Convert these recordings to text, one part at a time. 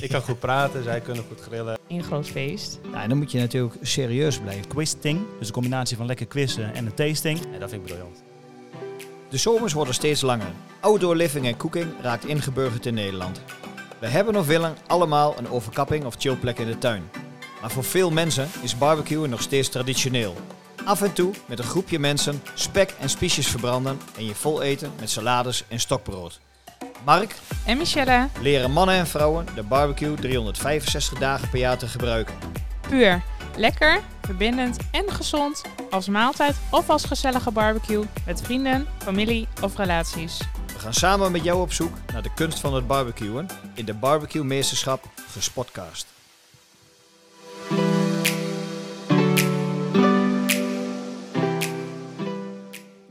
Ik kan goed praten, zij kunnen goed grillen. In groot feest. Ja, en dan moet je natuurlijk serieus blijven. Quizting, dus een combinatie van lekker quizzen en een tasting. Ja, dat vind ik briljant. De zomers worden steeds langer. Outdoor living en cooking raakt ingeburgerd in Nederland. We hebben of willen allemaal een overkapping of chillplek in de tuin. Maar voor veel mensen is barbecuen nog steeds traditioneel. Af en toe met een groepje mensen spek en spiesjes verbranden en je vol eten met salades en stokbrood. Mark En Michelle, leren mannen en vrouwen de barbecue 365 dagen per jaar te gebruiken. puur. Lekker, verbindend en gezond. Als maaltijd of als gezellige barbecue. Met vrienden, familie of relaties. We gaan samen met jou op zoek naar de kunst van het barbecuen in de Barbecue Meesterschap Gespotcast.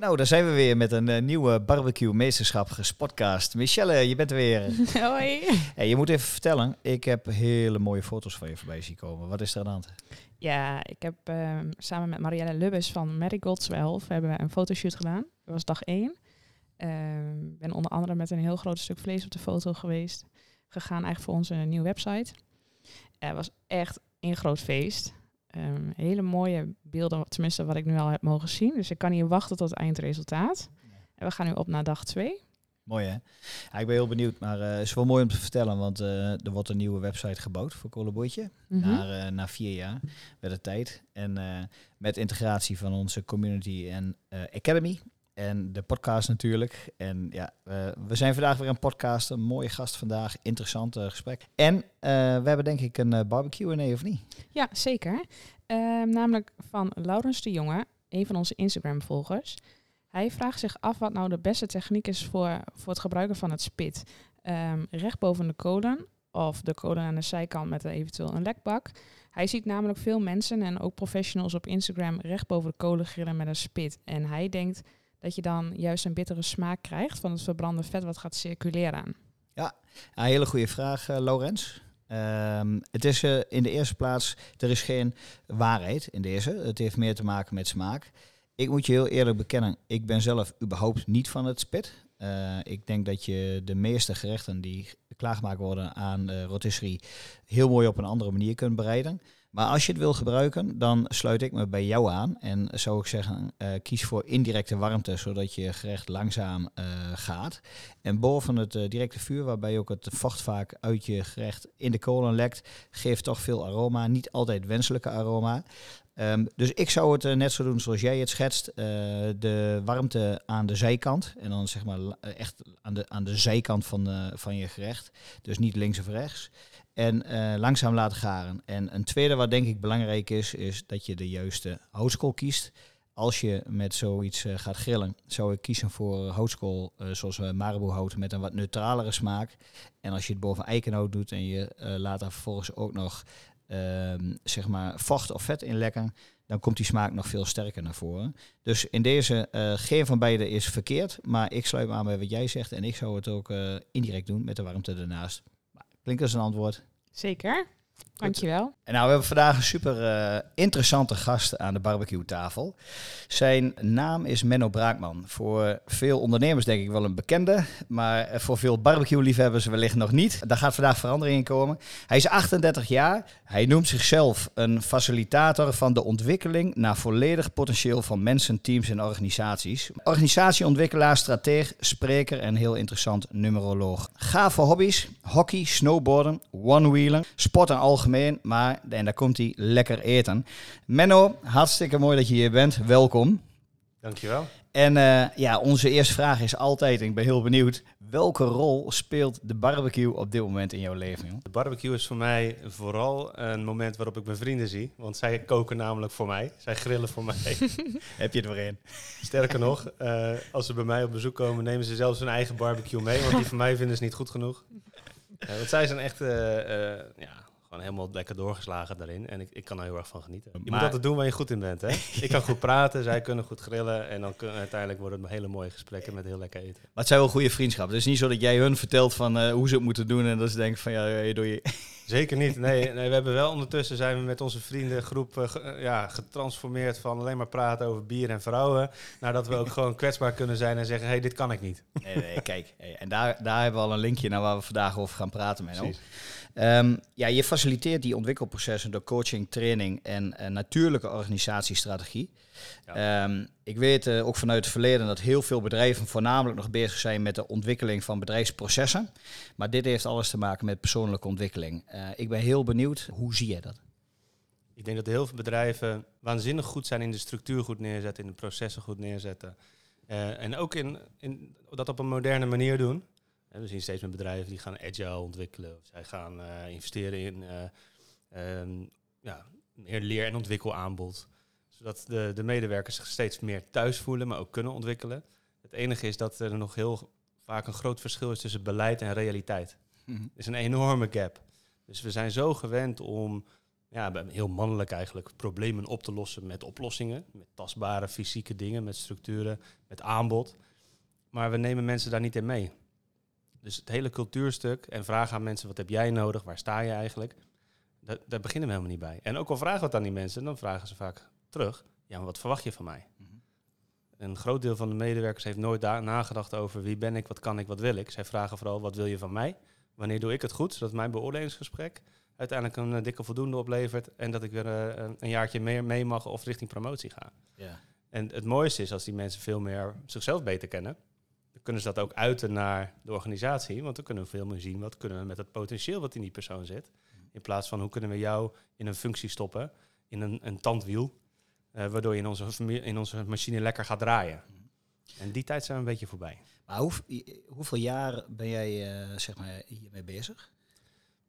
Nou, daar zijn we weer met een eh, nieuwe Barbecue Meesterschap Gespotcast. Michelle, je bent er weer. Hoi. Hey, je moet even vertellen, ik heb hele mooie foto's van je voorbij zien komen. Wat is er aan de hand? Ja, ik heb ehm, samen met Marielle Lubbes van Marigold 12 hebben we een fotoshoot gedaan. Dat was dag 1. Ik ben onder andere met een heel groot stuk vlees op de foto geweest. Gegaan eigenlijk voor onze nieuwe website. Het was echt een groot feest. Ehm, hele mooie beelden, tenminste wat ik nu al heb mogen zien. Dus ik kan niet wachten tot het eindresultaat. En we gaan nu op naar dag 2. Mooi hè? Ja, ik ben heel benieuwd, maar eh, het is wel mooi om te vertellen, want eh, er wordt een nieuwe website gebouwd voor Kolenbootje. Mhm. na, eh, na vier jaar werd het tijd. En eh, met integratie van onze community en eh, academy. En de podcast natuurlijk. En ja, eh, we zijn vandaag weer een podcast. Een mooie gast vandaag. Interessant gesprek. En eh, we hebben denk ik een eh, barbecue nee of niet? Ja, zeker. Ehm, namelijk van Laurens de Jonge, een van onze Instagram-volgers. Hij vraagt zich af wat nou de beste techniek is voor, voor het gebruiken van het spit. Ehm, recht boven de kolen of de kolen aan de zijkant met eventueel een lekbak. Hij ziet namelijk veel mensen en ook professionals op Instagram recht boven de kolen grillen met een spit. En hij denkt dat je dan juist een bittere smaak krijgt van het verbrande vet wat gaat circuleren. Ja, een hele goede vraag. Ehm, het is eh, in de eerste plaats, er is geen waarheid in deze. Het heeft meer te maken met smaak. Ik moet je heel eerlijk bekennen, ik ben zelf überhaupt niet van het spit. Eh, ik denk dat je de meeste gerechten die klaargemaakt worden aan rotisserie heel mooi op een andere manier kunt bereiden. Maar als je het wil gebruiken, dan sluit ik me bij jou aan. En zou ik zeggen, eh, kies voor indirecte warmte, zodat je gerecht langzaam eh, gaat. En boven het eh, directe vuur, waarbij ook het vocht vaak uit je gerecht in de kolen lekt, geeft toch veel aroma. Niet altijd wenselijke aroma. Ehm, dus ik zou het net zo doen zoals jij het schetst. de warmte aan de zijkant. En dan zeg maar echt aan de, aan de zijkant van, van je gerecht. Dus niet links of rechts. En eh, langzaam laten garen. En een tweede wat denk ik belangrijk is, is dat je de juiste houtskool kiest. Als je met zoiets eh, gaat grillen, zou ik kiezen voor houtskool eh, zoals we Marabou hout met een wat neutralere smaak. En als je het boven eikenhout doet en je laat daar vervolgens ook nog ehm, zeg maar vocht of vet in lekken, dan komt die smaak nog veel sterker naar voren. Dus in deze, geen van beide is verkeerd, maar ik sluit me aan bij wat jij zegt en ik zou het ook indirect doen met de warmte ernaast. Klinkt als een antwoord. Zeker. Dankjewel. En nou, we hebben vandaag een super eh, interessante gast aan de barbecue tafel. Zijn naam is Menno Braakman. Voor veel ondernemers denk ik wel een bekende, maar voor veel barbecue liefhebbers wellicht nog niet. Daar gaat vandaag verandering in komen. Hij is 38 jaar. Hij noemt zichzelf een facilitator van de ontwikkeling naar volledig potentieel van mensen, teams en organisaties. Organisatieontwikkelaar, strateeg, spreker en heel interessant numeroloog. Gave hobby's, hockey, snowboarden, one-wheelen, sport en algemeen, maar, en daar komt hij, lekker eten. Menno, hartstikke mooi dat je hier bent. Welkom. Dankjewel. En eh, ja, onze eerste vraag is altijd, en ik ben heel benieuwd, welke rol speelt de barbecue op dit moment in jouw leven? joh? De barbecue is voor mij vooral een moment waarop ik mijn vrienden zie. Want zij koken namelijk voor mij. Zij grillen voor mij. Heb je het weer in? Sterker nog, eh, als ze bij mij op bezoek komen, nemen ze zelfs hun eigen barbecue mee. Want die van mij vinden ze niet goed genoeg. Eh, want zij zijn echt eh, ja, gewoon helemaal lekker doorgeslagen daarin. En ik, ik kan er heel erg van genieten. Je Maar- moet altijd doen waar je goed in bent. Hè? ik kan goed praten, zij kunnen goed grillen. En dan kunnen uiteindelijk worden het hele mooie gesprekken met heel lekker eten. Maar het zijn wel goede vriendschappen. Het is niet zo dat jij hun vertelt van eh, hoe ze het moeten doen en dat ze denken van ja, je doe je. Zeker niet. Nee, nee, we hebben wel ondertussen zijn we met onze vriendengroep eh, ge- eh, ja, getransformeerd van alleen maar praten over bier en vrouwen. Naar dat we ook gewoon kwetsbaar kunnen zijn en zeggen, hé, hey, dit kan ik niet. Nee, nee, kijk. hey, en daar, daar hebben we al een linkje naar waar we vandaag over gaan praten, Menno. Precies. Ehm, ja, je faciliteert die ontwikkelprocessen door coaching, training en eh, natuurlijke organisatiestrategie. Ehm, ik weet eh, ook vanuit het verleden dat heel veel bedrijven voornamelijk nog bezig zijn met de ontwikkeling van bedrijfsprocessen. Maar dit heeft alles te maken met persoonlijke ontwikkeling. Eh, ik ben heel benieuwd, hoe zie je dat? Ik denk dat heel veel bedrijven waanzinnig goed zijn in de structuur goed neerzetten, in de processen goed neerzetten. Eh, en ook in, in dat op een moderne manier doen. En we zien steeds meer bedrijven die gaan agile ontwikkelen. Of zij gaan investeren in eh, ehm, ja, meer leer- en ontwikkelaanbod. Zodat de, de medewerkers zich steeds meer thuis voelen, maar ook kunnen ontwikkelen. Het enige is dat er nog heel vaak een groot verschil is tussen beleid en realiteit. Mhm. Er is een enorme gap. Dus we zijn zo gewend om, ja, heel mannelijk eigenlijk, problemen op te lossen met oplossingen. Met tastbare fysieke dingen, met structuren, met aanbod. Maar we nemen mensen daar niet in mee. Dus het hele cultuurstuk en vragen aan mensen, wat heb jij nodig, waar sta je eigenlijk? Da- daar beginnen we helemaal niet bij. En ook al vragen we het aan die mensen, dan vragen ze vaak terug, ja, maar wat verwacht je van mij? Mhm. Een groot deel van de medewerkers heeft nooit da- nagedacht over wie ben ik, wat kan ik, wat wil ik. Zij vragen vooral, wat wil je van mij? Wanneer doe ik het goed, zodat mijn beoordelingsgesprek uiteindelijk een eh, dikke voldoende oplevert en dat ik weer eh, een- een jaartje meer mee mag of richting promotie ga. En het mooiste is als die mensen veel meer zichzelf beter kennen, dan kunnen ze dat ook uiten naar de organisatie, want dan kunnen we veel meer zien wat kunnen we met het potentieel wat in die persoon zit, in plaats van hoe kunnen we jou in een functie stoppen, in een, een tandwiel, eh, waardoor je in onze, in onze machine lekker gaat draaien. En die tijd zijn we een beetje voorbij. Maar hoe, hoeveel jaar ben jij eh, zeg maar, hiermee bezig?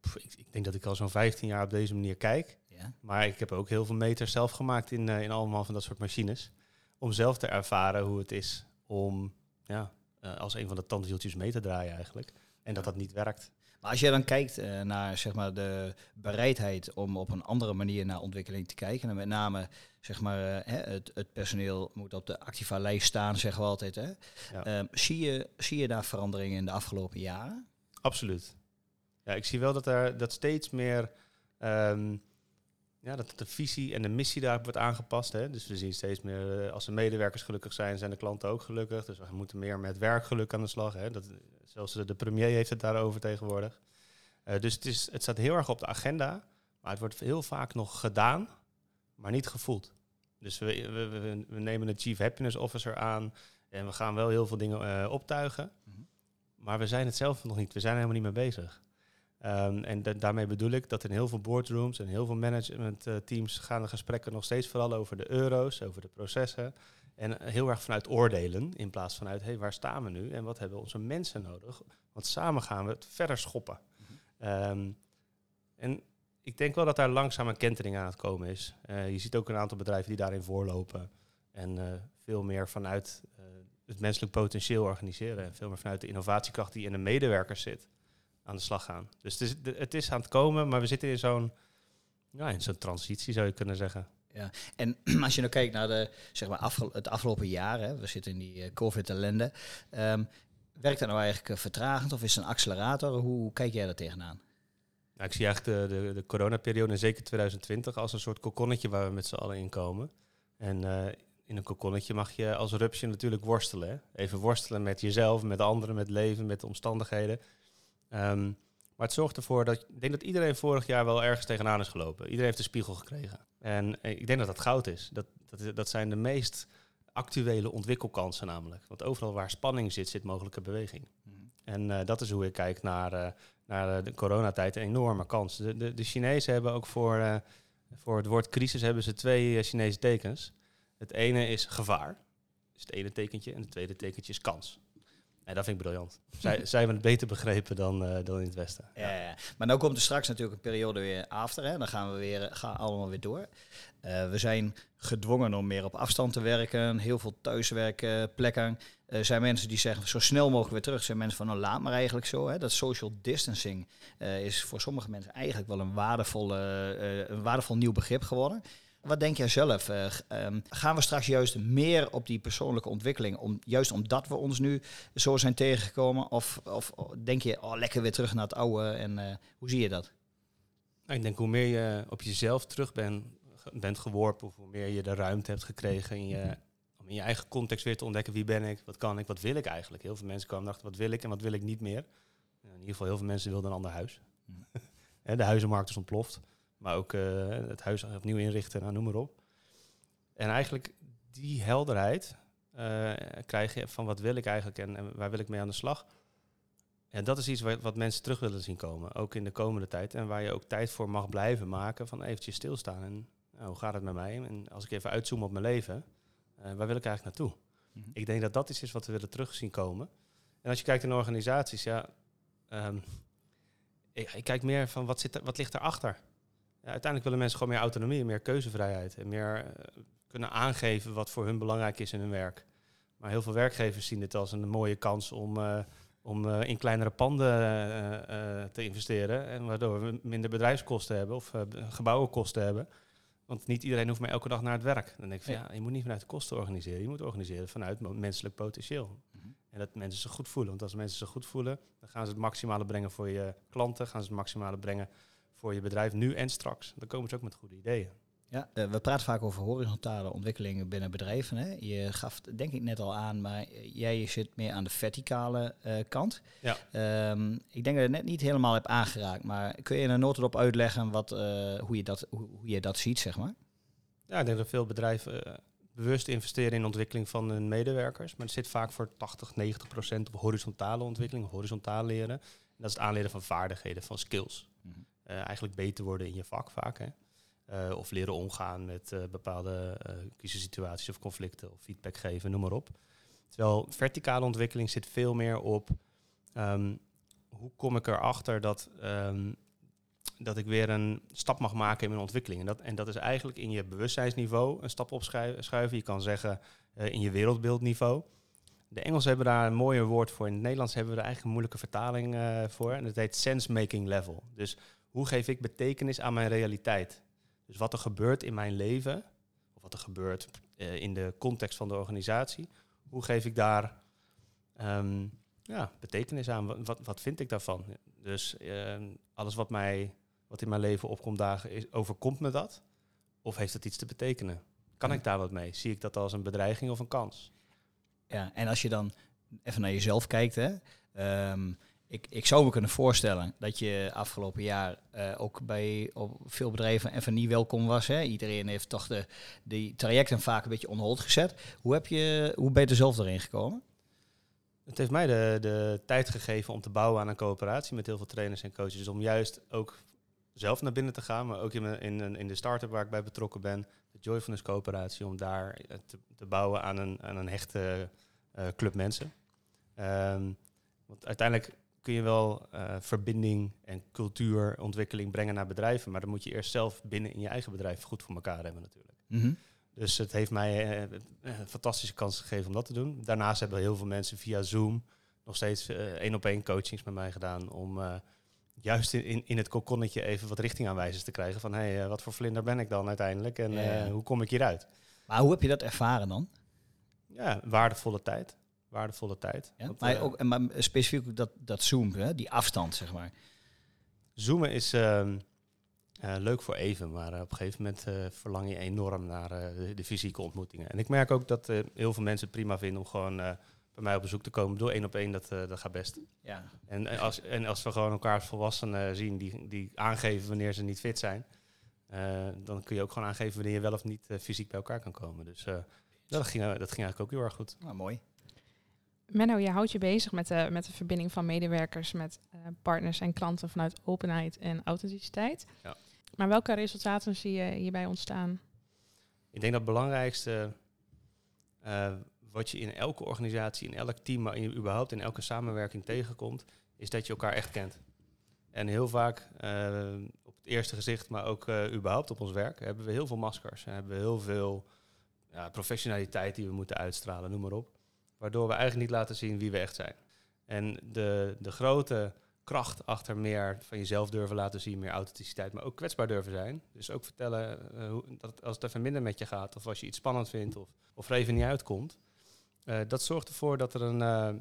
Pff, ik, ik denk dat ik al zo'n 15 jaar op deze manier kijk. Ja. Maar ik heb ook heel veel meters zelf gemaakt in, eh, in allemaal van dat soort machines. Om zelf te ervaren hoe het is om ja, als een van de tandwieltjes mee te draaien eigenlijk. En dat dat niet werkt. Maar als je dan kijkt naar zeg maar, de bereidheid om op een andere manier naar ontwikkeling te kijken, en met name zeg maar, eh, hè, het, het personeel moet op de activa lijst staan, zeggen we altijd. Hè? Ja. Ehm, zie, je, zie je daar veranderingen in de afgelopen jaren? Absoluut. Ja, ik zie wel dat er dat steeds meer ehm, ja, dat de visie en de missie daarop wordt aangepast. Hè. Dus we zien steeds meer, eh, als de medewerkers gelukkig zijn, zijn de klanten ook gelukkig. Dus we moeten meer met werkgeluk aan de slag. Hè. Dat, zelfs de, de premier heeft het daarover tegenwoordig. Eh, dus het, is, het staat heel erg op de agenda, maar het wordt heel vaak nog gedaan, maar niet gevoeld. Dus we, we, we, we nemen een Chief Happiness Officer aan en we gaan wel heel veel dingen eh, optuigen. Mhm. Maar we zijn het zelf nog niet. We zijn er helemaal niet mee bezig. Ehm, en da- daarmee bedoel ik dat in heel veel boardrooms en heel veel managementteams gaan de gesprekken nog steeds vooral over de euro's, over de processen. En eh, heel erg vanuit oordelen in plaats vanuit, hé, hey, waar staan we nu en wat hebben onze mensen nodig? Want samen gaan we het verder schoppen. Ehm, en ik denk wel dat daar langzaam een kentering aan het komen is. Eh, je ziet ook een aantal bedrijven die daarin voorlopen. En eh, veel meer vanuit eh, het menselijk potentieel organiseren. En veel meer vanuit de innovatiekracht die in de medewerkers zit aan de slag gaan. Dus het is, het is aan het komen, maar we zitten in zo'n ja, in zo'n transitie, zou je kunnen zeggen. En als je nou kijkt naar de, zeg maar, het afgelopen jaar, we zitten in die COVID-ellende. ehm, werkt dat nou eigenlijk vertragend of is het een accelerator? Hoe kijk jij daar tegenaan? Nou, ik zie eigenlijk de, de, de coronaperiode, en zeker 2020, als een soort kokonnetje waar we met z'n allen in komen. En eh, in een kokonnetje mag je als rupsje natuurlijk worstelen. Hè? Even worstelen met jezelf, met anderen, met leven, met de omstandigheden. Ehm, maar het zorgt ervoor dat, ik denk dat iedereen vorig jaar wel ergens tegenaan is gelopen. Iedereen heeft een spiegel gekregen. En eh, ik denk dat dat goud is. Dat, dat, dat zijn de meest actuele ontwikkelkansen namelijk. Want overal waar spanning zit, zit mogelijke beweging. En eh, dat is hoe ik kijk naar, naar eh, de coronatijd. Een enorme kans. De, de, de Chinezen hebben ook voor, eh, voor het woord crisis hebben ze twee eh, Chinese tekens. Het ene is gevaar. is het ene tekentje. En het tweede tekentje is kans. En dat vind ik briljant. Zij, zij hebben het beter begrepen dan, dan in het Westen. Ja. ja. Maar nu komt er straks natuurlijk een periode weer after. Hè. Dan gaan we weer, gaan allemaal weer door. Eh, we zijn gedwongen om meer op afstand te werken. Heel veel thuiswerkplekken. Er zijn mensen die zeggen zo snel mogelijk weer terug. Er zijn mensen van nou laat maar eigenlijk zo. Hè. Dat social distancing eh, is voor sommige mensen eigenlijk wel een, waardevolle, eh, een waardevol nieuw begrip geworden. Wat denk jij zelf? Eh, ehm, gaan we straks juist meer op die persoonlijke ontwikkeling, om, juist omdat we ons nu zo zijn tegengekomen? Of, of denk je, oh, lekker weer terug naar het oude? En eh, hoe zie je dat? Nou, ik denk hoe meer je op jezelf terug ben, ge- bent geworpen, of hoe meer je de ruimte hebt gekregen in je, om in je eigen context weer te ontdekken wie ben ik, wat kan ik, wat wil ik eigenlijk. Heel veel mensen kwamen achter wat wil ik en wat wil ik niet meer. Nou, in ieder geval heel veel mensen wilden een ander huis. Hè, de huizenmarkt is ontploft. Maar ook eh, het huis opnieuw inrichten, nou, noem maar op. En eigenlijk die helderheid eh, krijg je van wat wil ik eigenlijk en, en waar wil ik mee aan de slag. En dat is iets wat, wat mensen terug willen zien komen, ook in de komende tijd. En waar je ook tijd voor mag blijven maken van eventjes stilstaan. En nou, hoe gaat het met mij? En als ik even uitzoom op mijn leven, eh, waar wil ik eigenlijk naartoe? Mhm. Ik denk dat dat iets is wat we willen terug zien komen. En als je kijkt in organisaties, ja, ehm, ik, ik kijk meer van wat, zit er, wat ligt erachter. Ja, uiteindelijk willen mensen gewoon meer autonomie, meer keuzevrijheid en meer eh, kunnen aangeven wat voor hun belangrijk is in hun werk. Maar heel veel werkgevers zien dit als een mooie kans om, eh, om eh, in kleinere panden eh, eh, te investeren. En waardoor we minder bedrijfskosten hebben of eh, gebouwenkosten hebben. Want niet iedereen hoeft maar elke dag naar het werk. Dan denk ik van Ja. je moet niet vanuit de kosten organiseren. Je moet organiseren vanuit menselijk potentieel. Mhm. En dat mensen zich goed voelen. Want als mensen zich goed voelen, dan gaan ze het maximale brengen voor je klanten. Gaan ze het maximale brengen voor je bedrijf nu en straks. Dan komen ze ook met goede ideeën. Ja, eh, we praten vaak over horizontale ontwikkelingen binnen bedrijven. Hè. Je gaf denk ik net al aan, maar jij zit meer aan de verticale eh, kant. Ja. Ehm, ik denk dat je het net niet helemaal hebt aangeraakt, maar kun je er nooit op uitleggen wat, eh, hoe, je dat, hoe, hoe je dat ziet, zeg maar? Ja, ik denk dat veel bedrijven eh, bewust investeren in de ontwikkeling van hun medewerkers. Maar het zit vaak voor 80, 90 procent op horizontale ontwikkeling, horizontaal leren. En dat is het aanleren van vaardigheden, van skills. Mhm. Eh, eigenlijk beter worden in je vak vaak. Hè? Eh, of leren omgaan met eh, bepaalde eh crisissituaties of conflicten of feedback geven, noem maar op. Terwijl verticale ontwikkeling zit veel meer op ehm, hoe kom ik erachter dat, ehm, dat ik weer een stap mag maken in mijn ontwikkeling. En dat, en dat is eigenlijk in je bewustzijnsniveau een stap opschuiven. Je kan zeggen in je wereldbeeldniveau. De Engelsen hebben daar een mooier woord voor. In het Nederlands hebben we er eigenlijk een moeilijke vertaling voor. En dat heet sense-making level. Dus hoe geef ik betekenis aan mijn realiteit? Dus wat er gebeurt in mijn leven, of wat er gebeurt eh, in de context van de organisatie, hoe geef ik daar ehm, ja, betekenis aan? Wat, wat, vind ik daarvan? Dus ehm, alles wat, mij, wat in mijn leven opkomt dagen, is, overkomt me dat? Of heeft het iets te betekenen? Kan ik daar wat mee? Zie ik dat als een bedreiging of een kans? Ja, en als je dan even naar jezelf kijkt, hè, ehm, ik, ik zou me kunnen voorstellen dat je afgelopen jaar eh, ook bij op veel bedrijven even niet welkom was. Hè. Iedereen heeft toch de, die trajecten vaak een beetje on hold gezet. Hoe, heb je, hoe ben je er zelf erin gekomen? Het heeft mij de, de tijd gegeven om te bouwen aan een coöperatie met heel veel trainers en coaches. Om juist ook zelf naar binnen te gaan, maar ook in, in, in de start-up waar ik bij betrokken ben, de Joyfulness coöperatie, om daar eh, te, bouwen aan een, een hechte eh, club mensen. Ehm, want uiteindelijk kun je wel eh, verbinding en cultuurontwikkeling brengen naar bedrijven, maar dan moet je eerst zelf binnen in je eigen bedrijf goed voor elkaar hebben natuurlijk. Mhm. Dus het heeft mij eh, een fantastische kans gegeven om dat te doen. Daarnaast hebben heel veel mensen via Zoom nog steeds eh, één op één coachings met mij gedaan om eh, juist in, in, het kokonnetje even wat richtingaanwijzers te krijgen van hey, eh, wat voor vlinder ben ik dan uiteindelijk en Ja. eh, hoe kom ik hieruit? Maar hoe heb je dat ervaren dan? Ja, waardevolle tijd. Waardevolle tijd. Ja? Want, maar, eh, ook, en maar specifiek ook dat, dat Zoom, hè, die afstand, zeg maar. Zoomen is ehm, eh, leuk voor even, maar eh, op een gegeven moment verlang je enorm naar de, de fysieke ontmoetingen. En ik merk ook dat heel veel mensen het prima vinden om gewoon bij mij op bezoek te komen. Door één op één, dat, dat gaat best. Ja. En, en als, en als we gewoon elkaar als volwassenen zien die, die aangeven wanneer ze niet fit zijn, dan kun je ook gewoon aangeven wanneer je wel of niet fysiek bij elkaar kan komen. Dus dat, ging, dat ging eigenlijk ook heel erg goed. Nou, mooi. Menno, je houdt je bezig met de, met de verbinding van medewerkers met eh, partners en klanten vanuit openheid en authenticiteit. Ja. Maar welke resultaten zie je hierbij ontstaan? Ik denk dat het belangrijkste eh, wat je in elke organisatie, in elk team, maar in, überhaupt in elke samenwerking tegenkomt, is dat je elkaar echt kent. En heel vaak, eh, op het eerste gezicht, maar ook eh, überhaupt op ons werk, hebben we heel veel maskers. En hebben we heel veel ja, professionaliteit die we moeten uitstralen, noem maar op. Waardoor we eigenlijk niet laten zien wie we echt zijn. En de, de grote kracht achter meer van jezelf durven laten zien, meer authenticiteit, maar ook kwetsbaar durven zijn. Dus ook vertellen eh, hoe, dat als het even minder met je gaat, of als je iets spannend vindt, of, of er even niet uitkomt. eh, dat zorgt ervoor dat er een, eh,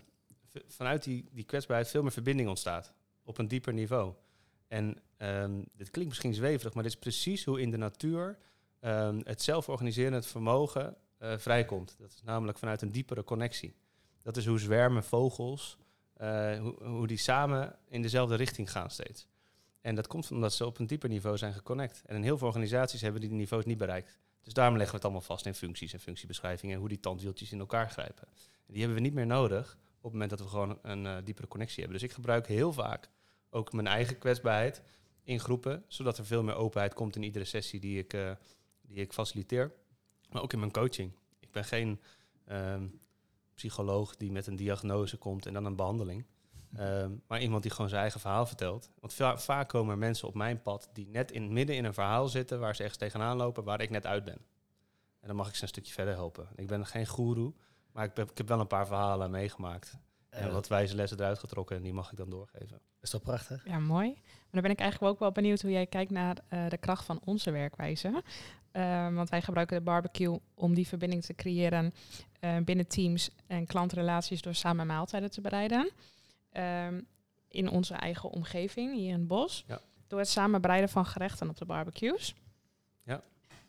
vanuit die, die kwetsbaarheid veel meer verbinding ontstaat. Op een dieper niveau. En ehm, dit klinkt misschien zweverig, maar dit is precies hoe in de natuur ehm, het zelforganiserend vermogen eh, vrijkomt. Dat is namelijk vanuit een diepere connectie. Dat is hoe zwermen vogels, eh, hoe, hoe die samen in dezelfde richting gaan steeds. En dat komt omdat ze op een dieper niveau zijn geconnect. En heel veel organisaties hebben die niveaus niet bereikt. Dus daarom leggen we het allemaal vast in functies en functiebeschrijvingen en hoe die tandwieltjes in elkaar grijpen. En die hebben we niet meer nodig op het moment dat we gewoon een eh, diepere connectie hebben. Dus ik gebruik heel vaak ook mijn eigen kwetsbaarheid in groepen, zodat er veel meer openheid komt in iedere sessie die ik, die ik faciliteer. Maar ook in mijn coaching. Ik ben geen ehm, psycholoog die met een diagnose komt en dan een behandeling. Ehm, maar iemand die gewoon zijn eigen verhaal vertelt. Want va- vaak komen er mensen op mijn pad die net in midden in een verhaal zitten waar ze ergens tegenaan lopen, waar ik net uit ben. En dan mag ik ze een stukje verder helpen. Ik ben geen goeroe, maar ik heb, ik heb wel een paar verhalen meegemaakt. En Eh, wat wijze lessen eruit getrokken en die mag ik dan doorgeven. is toch prachtig? Ja, mooi. Maar dan ben ik eigenlijk ook wel benieuwd hoe jij kijkt naar eh, de kracht van onze werkwijze. Eh, want wij gebruiken de barbecue om die verbinding te creëren eh, binnen teams en klantrelaties door samen maaltijden te bereiden. Ehm, in onze eigen omgeving, hier in het bos. Ja. Door het samen bereiden van gerechten op de barbecues. Ja.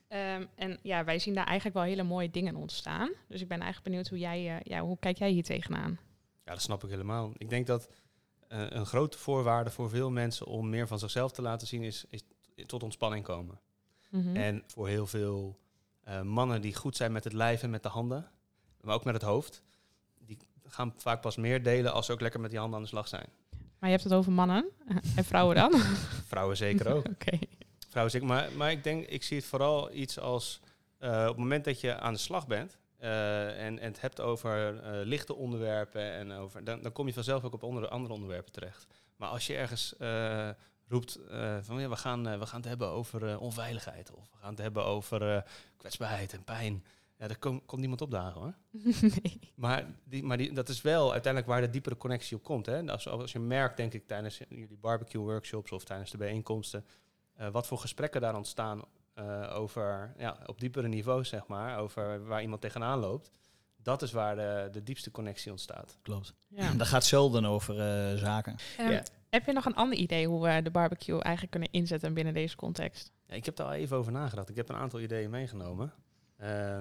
Ehm, en ja, wij zien daar eigenlijk wel hele mooie dingen ontstaan. Dus ik ben eigenlijk benieuwd hoe jij, eh, ja, hoe kijk jij hier tegenaan? Ja, dat snap ik helemaal. Ik denk dat eh, een grote voorwaarde voor veel mensen om meer van zichzelf te laten zien is, is tot ontspanning komen. Mhm. En voor heel veel eh, mannen die goed zijn met het lijf en met de handen, maar ook met het hoofd, die gaan vaak pas meer delen als ze ook lekker met die handen aan de slag zijn. Maar je hebt het over mannen en vrouwen dan? Vrouwen zeker ook. Oké. Vrouwen zeker. Maar, maar ik denk, ik zie het vooral iets als eh, op het moment dat je aan de slag bent eh, en, en het hebt over eh, lichte onderwerpen en over, dan, dan kom je vanzelf ook op onder, andere onderwerpen terecht. Maar als je ergens eh, roept van ja, we gaan, we gaan het hebben over onveiligheid of we gaan het hebben over kwetsbaarheid en pijn. Ja, daar kom- komt niemand opdagen hoor. nee. Maar, die, maar die, dat is wel uiteindelijk waar de diepere connectie op komt. Hè? Als, als je merkt, denk ik, tijdens jullie barbecue workshops of tijdens de bijeenkomsten, wat voor gesprekken daar ontstaan eh, over, ja, op diepere niveaus, zeg maar, over waar iemand tegenaan loopt. Dat is waar de, de diepste connectie ontstaat. Klopt. Ja. Dat gaat zelden over eh, zaken. Ehm, Ja. Heb je nog een ander idee hoe we de barbecue eigenlijk kunnen inzetten binnen deze context? Ja, ik heb daar al even over nagedacht. Ik heb een aantal ideeën meegenomen. Eh,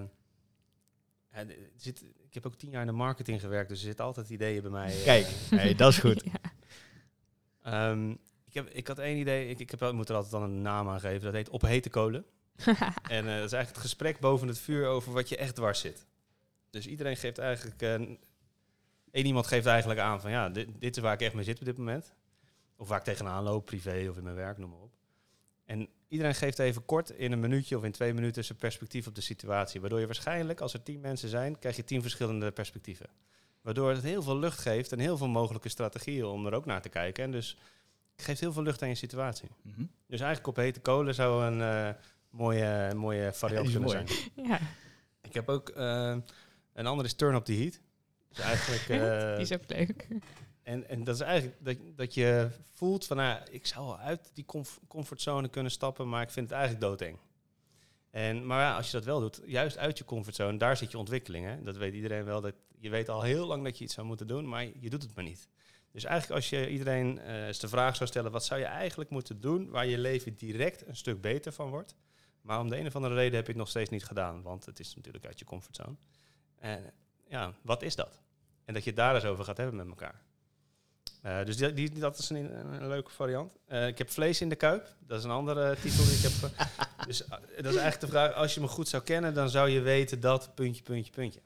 er zit, ik heb ook tien jaar in de marketing gewerkt, dus er zitten altijd ideeën bij mij. eh, Kijk, hey, dat is goed. Ja. Ik, heb, ik had één idee, ik, ik, heb, ik moet er altijd dan een naam aan geven. Dat heet op hete kolen. En eh, dat is eigenlijk het gesprek boven het vuur over wat je echt dwars zit. Dus iedereen geeft eigenlijk... eh, één iemand geeft eigenlijk aan van ja, dit, dit is waar ik echt mee zit op dit moment. Of waar ik tegenaan loop, privé of in mijn werk, noem maar op. En iedereen geeft even kort in een minuutje of in twee minuten zijn perspectief op de situatie. Waardoor je waarschijnlijk, als er tien mensen zijn, krijg je tien verschillende perspectieven. Waardoor het heel veel lucht geeft en heel veel mogelijke strategieën om er ook naar te kijken. En dus het geeft heel veel lucht aan je situatie. Mhm. Dus eigenlijk op hete kolen zou een eh, mooie, mooie variant kunnen mooi. zijn. ja, Ik heb ook eh, een andere is turn up the heat. Dus eigenlijk, eh, die is ook leuk. en, en dat is eigenlijk dat, dat je voelt van, nou, ik zou wel uit die comf- comfortzone kunnen stappen, maar ik vind het eigenlijk doodeng. En, maar ja, als je dat wel doet, juist uit je comfortzone, daar zit je ontwikkeling. Hè? Dat weet iedereen wel. Dat, je weet al heel lang dat je iets zou moeten doen, maar je doet het maar niet. Dus eigenlijk als je iedereen eh, eens de vraag zou stellen, wat zou je eigenlijk moeten doen waar je leven direct een stuk beter van wordt? Maar om de een of andere reden heb het nog steeds niet gedaan, want het is natuurlijk uit je comfortzone. En ja, wat is dat? En dat je het daar eens over gaat hebben met elkaar. Eh, dus die, die, dat is een, een leuke variant. Eh, ik heb vlees in de kuip. Dat is een andere titel die ik heb. dus dat is eigenlijk de vraag. Als je me goed zou kennen, dan zou je weten dat puntje, puntje, puntje.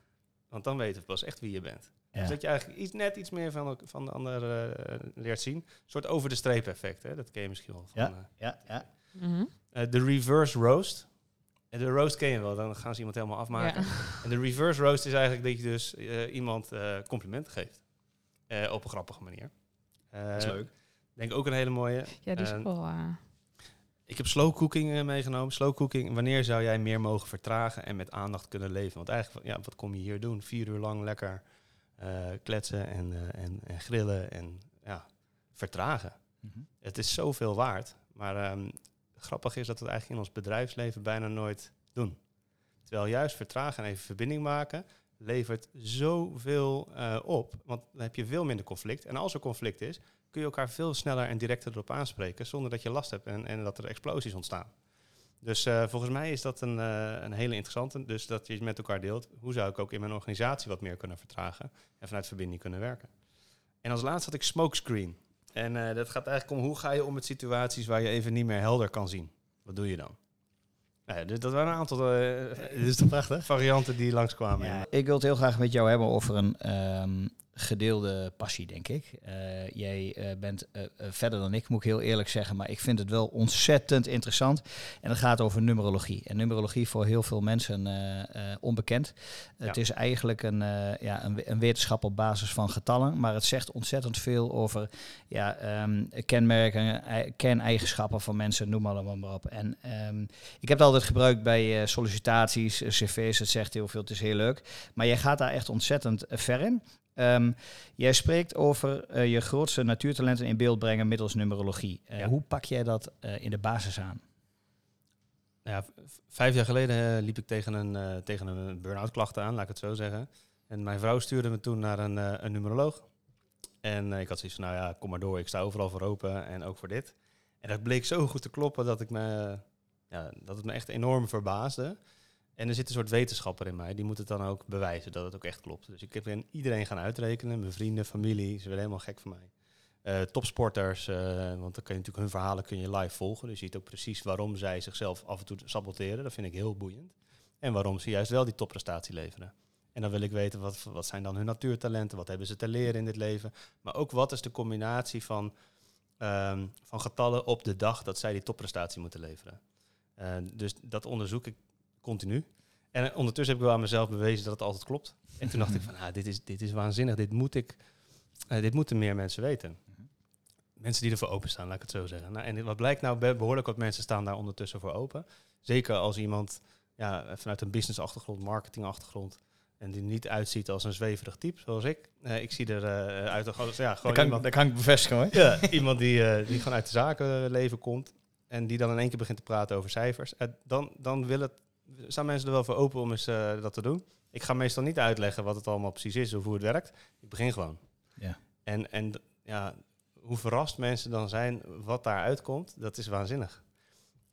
Want dan weten we pas echt wie je bent. Ja. Dus dat je eigenlijk iets, net iets meer van, de- van de ander eh, leert zien. Een soort over de streep effect. Hè? Dat ken je misschien wel. Van, Ja. eh, Ja, ja. Mhm. eh, de reverse roast. En de roast ken je wel, dan gaan ze iemand helemaal afmaken. Ja. En de reverse roast is eigenlijk dat je dus eh, iemand eh, complimenten geeft. Eh, op een grappige manier. Eh, Dat is leuk. Denk ook een hele mooie. ja, die is wel... Ik heb slow cooking meegenomen. Slow cooking, wanneer zou jij meer mogen vertragen en met aandacht kunnen leven? Want eigenlijk, ja, wat kom je hier doen? Vier uur lang lekker kletsen en, eh, en, en grillen en ja, vertragen. Mhm. Het is zoveel waard. Maar ehm, grappig is dat we het eigenlijk in ons bedrijfsleven bijna nooit doen. Terwijl juist vertragen en even verbinding maken levert zoveel eh op. Want dan heb je veel minder conflict. En als er conflict is, kun je elkaar veel sneller en directer erop aanspreken. Zonder dat je last hebt en, en dat er explosies ontstaan. Dus eh, volgens mij is dat een, eh, een hele interessante. Dus dat je het met elkaar deelt. Hoe zou ik ook in mijn organisatie wat meer kunnen vertragen? En vanuit verbinding kunnen werken. En als laatste had ik smokescreen. En eh, dat gaat eigenlijk om hoe ga je om met situaties waar je even niet meer helder kan zien. Wat doe je dan? Nou ja, dus dat waren een aantal eh, Dit is toch prachtig? varianten die langskwamen. Ja, ik wil het heel graag met jou hebben over een ehm, gedeelde passie, denk ik. Eh, jij eh, bent eh, verder dan ik, moet ik heel eerlijk zeggen, maar ik vind het wel ontzettend interessant. En het gaat over numerologie. En numerologie voor heel veel mensen onbekend. Het is eigenlijk een, ja, een, een wetenschap op basis van getallen, maar het zegt ontzettend veel over ja, ehm, kenmerken, ei- kerneigenschappen van mensen, noem maar, maar op. En ehm, ik heb het altijd gebruikt bij sollicitaties, cv's, het zegt heel veel, het is heel leuk. Maar jij gaat daar echt ontzettend ver in. Ehm, jij spreekt over eh, je grootste natuurtalenten in beeld brengen middels numerologie. Eh, Ja. Hoe pak jij dat eh, in de basis aan? Ja, vijf jaar geleden liep ik tegen een, tegen een burn-out klachten aan, laat ik het zo zeggen. En mijn vrouw stuurde me toen naar een, een numeroloog. En ik had zoiets van, nou ja, kom maar door, ik sta overal voor open en ook voor dit. En dat bleek zo goed te kloppen dat, ik me, ja, dat het me echt enorm verbaasde. En er zit een soort wetenschapper in mij, die moet het dan ook bewijzen dat het ook echt klopt. Dus ik ben iedereen gaan uitrekenen, mijn vrienden, familie, ze werden helemaal gek van mij. Eh, topsporters, eh, want dan kun je natuurlijk hun verhalen kun je live volgen. Dus je ziet ook precies waarom zij zichzelf af en toe saboteren. Dat vind ik heel boeiend. En waarom ze juist wel die topprestatie leveren. En dan wil ik weten, wat, wat zijn dan hun natuurtalenten? Wat hebben ze te leren in dit leven? Maar ook wat is de combinatie van, ehm, van getallen op de dag dat zij die topprestatie moeten leveren? Eh, dus dat onderzoek ik continu. En ondertussen heb ik wel aan mezelf bewezen dat het altijd klopt. En toen dacht ik van, ah, dit, is, dit is waanzinnig. Dit, moet ik, eh, dit moeten meer mensen weten. Mensen die ervoor openstaan, laat ik het zo zeggen. Nou, en wat blijkt nou, be- behoorlijk wat mensen staan daar ondertussen voor open. Zeker als iemand ja, vanuit een business-achtergrond, marketing-achtergrond... en die niet uitziet als een zweverig type, zoals ik. Eh, ik zie er eh, uit als ja, gewoon iemand, kan ik bevestigen hoor. ja, iemand die, eh, die gewoon uit de zakenleven komt... en die dan in één keer begint te praten over cijfers. Dan, dan wil het, staan mensen er wel voor open om eens eh, dat te doen. Ik ga meestal niet uitleggen wat het allemaal precies is of hoe het werkt. Ik begin gewoon. Ja. En, en ja, hoe verrast mensen dan zijn wat daar uitkomt, dat is waanzinnig.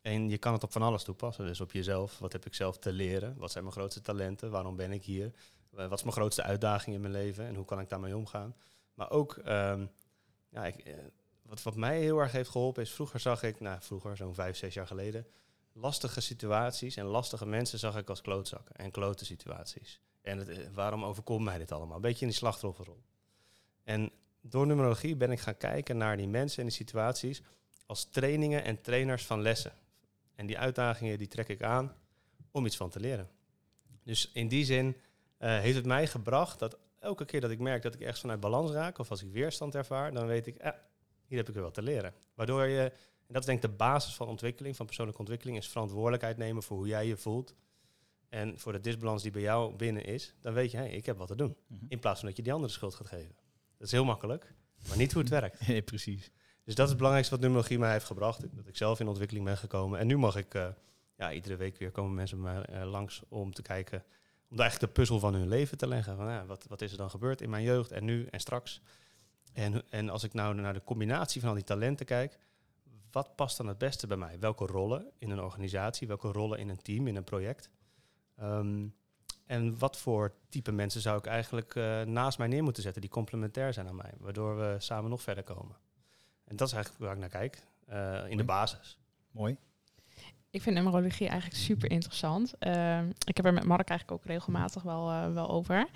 En je kan het op van alles toepassen. Dus op jezelf. Wat heb ik zelf te leren? Wat zijn mijn grootste talenten? Waarom ben ik hier? Eh, Wat is mijn grootste uitdaging in mijn leven? En hoe kan ik daarmee omgaan? Maar ook, ehm, ja, ik, eh, wat, wat mij heel erg heeft geholpen is... Vroeger zag ik, nou vroeger, zo'n vijf, zes jaar geleden... lastige situaties en lastige mensen zag ik als klootzakken. En klote situaties. En eh, waarom overkomt mij dit allemaal? Een beetje in die slachtofferrol. En door numerologie ben ik gaan kijken naar die mensen en die situaties als trainingen en trainers van lessen. En die uitdagingen die trek ik aan om iets van te leren. Dus in die zin eh, heeft het mij gebracht dat elke keer dat ik merk dat ik ergens vanuit balans raak of als ik weerstand ervaar, dan weet ik, eh, hier heb ik weer wat te leren. Waardoor je, en dat is denk ik de basis van ontwikkeling, van persoonlijke ontwikkeling, is verantwoordelijkheid nemen voor hoe jij je voelt. En voor de disbalans die bij jou binnen is, dan weet je, hey, ik heb wat te doen. Mhm. In plaats van dat je die andere de schuld gaat geven. Dat is heel makkelijk, maar niet hoe het werkt. Nee, precies. Dus dat is het belangrijkste wat numerologie mij heeft gebracht. Dat ik zelf in ontwikkeling ben gekomen. En nu mag ik, eh, ja, iedere week weer komen mensen bij mij eh, langs om te kijken, om eigenlijk de puzzel van hun leven te leggen. Van, ja, wat, wat is er dan gebeurd in mijn jeugd en nu en straks? En, en als ik nou naar de combinatie van al die talenten kijk, wat past dan het beste bij mij? Welke rollen in een organisatie, welke rollen in een team, in een project? Ehm, en wat voor type mensen zou ik eigenlijk eh, naast mij neer moeten zetten die complementair zijn aan mij, waardoor we samen nog verder komen? En dat is eigenlijk waar ik naar kijk, eh, in de basis. Mooi. Ik vind numerologie eigenlijk super interessant. Ehm, ik heb er met Mark eigenlijk ook regelmatig wel, eh, wel over.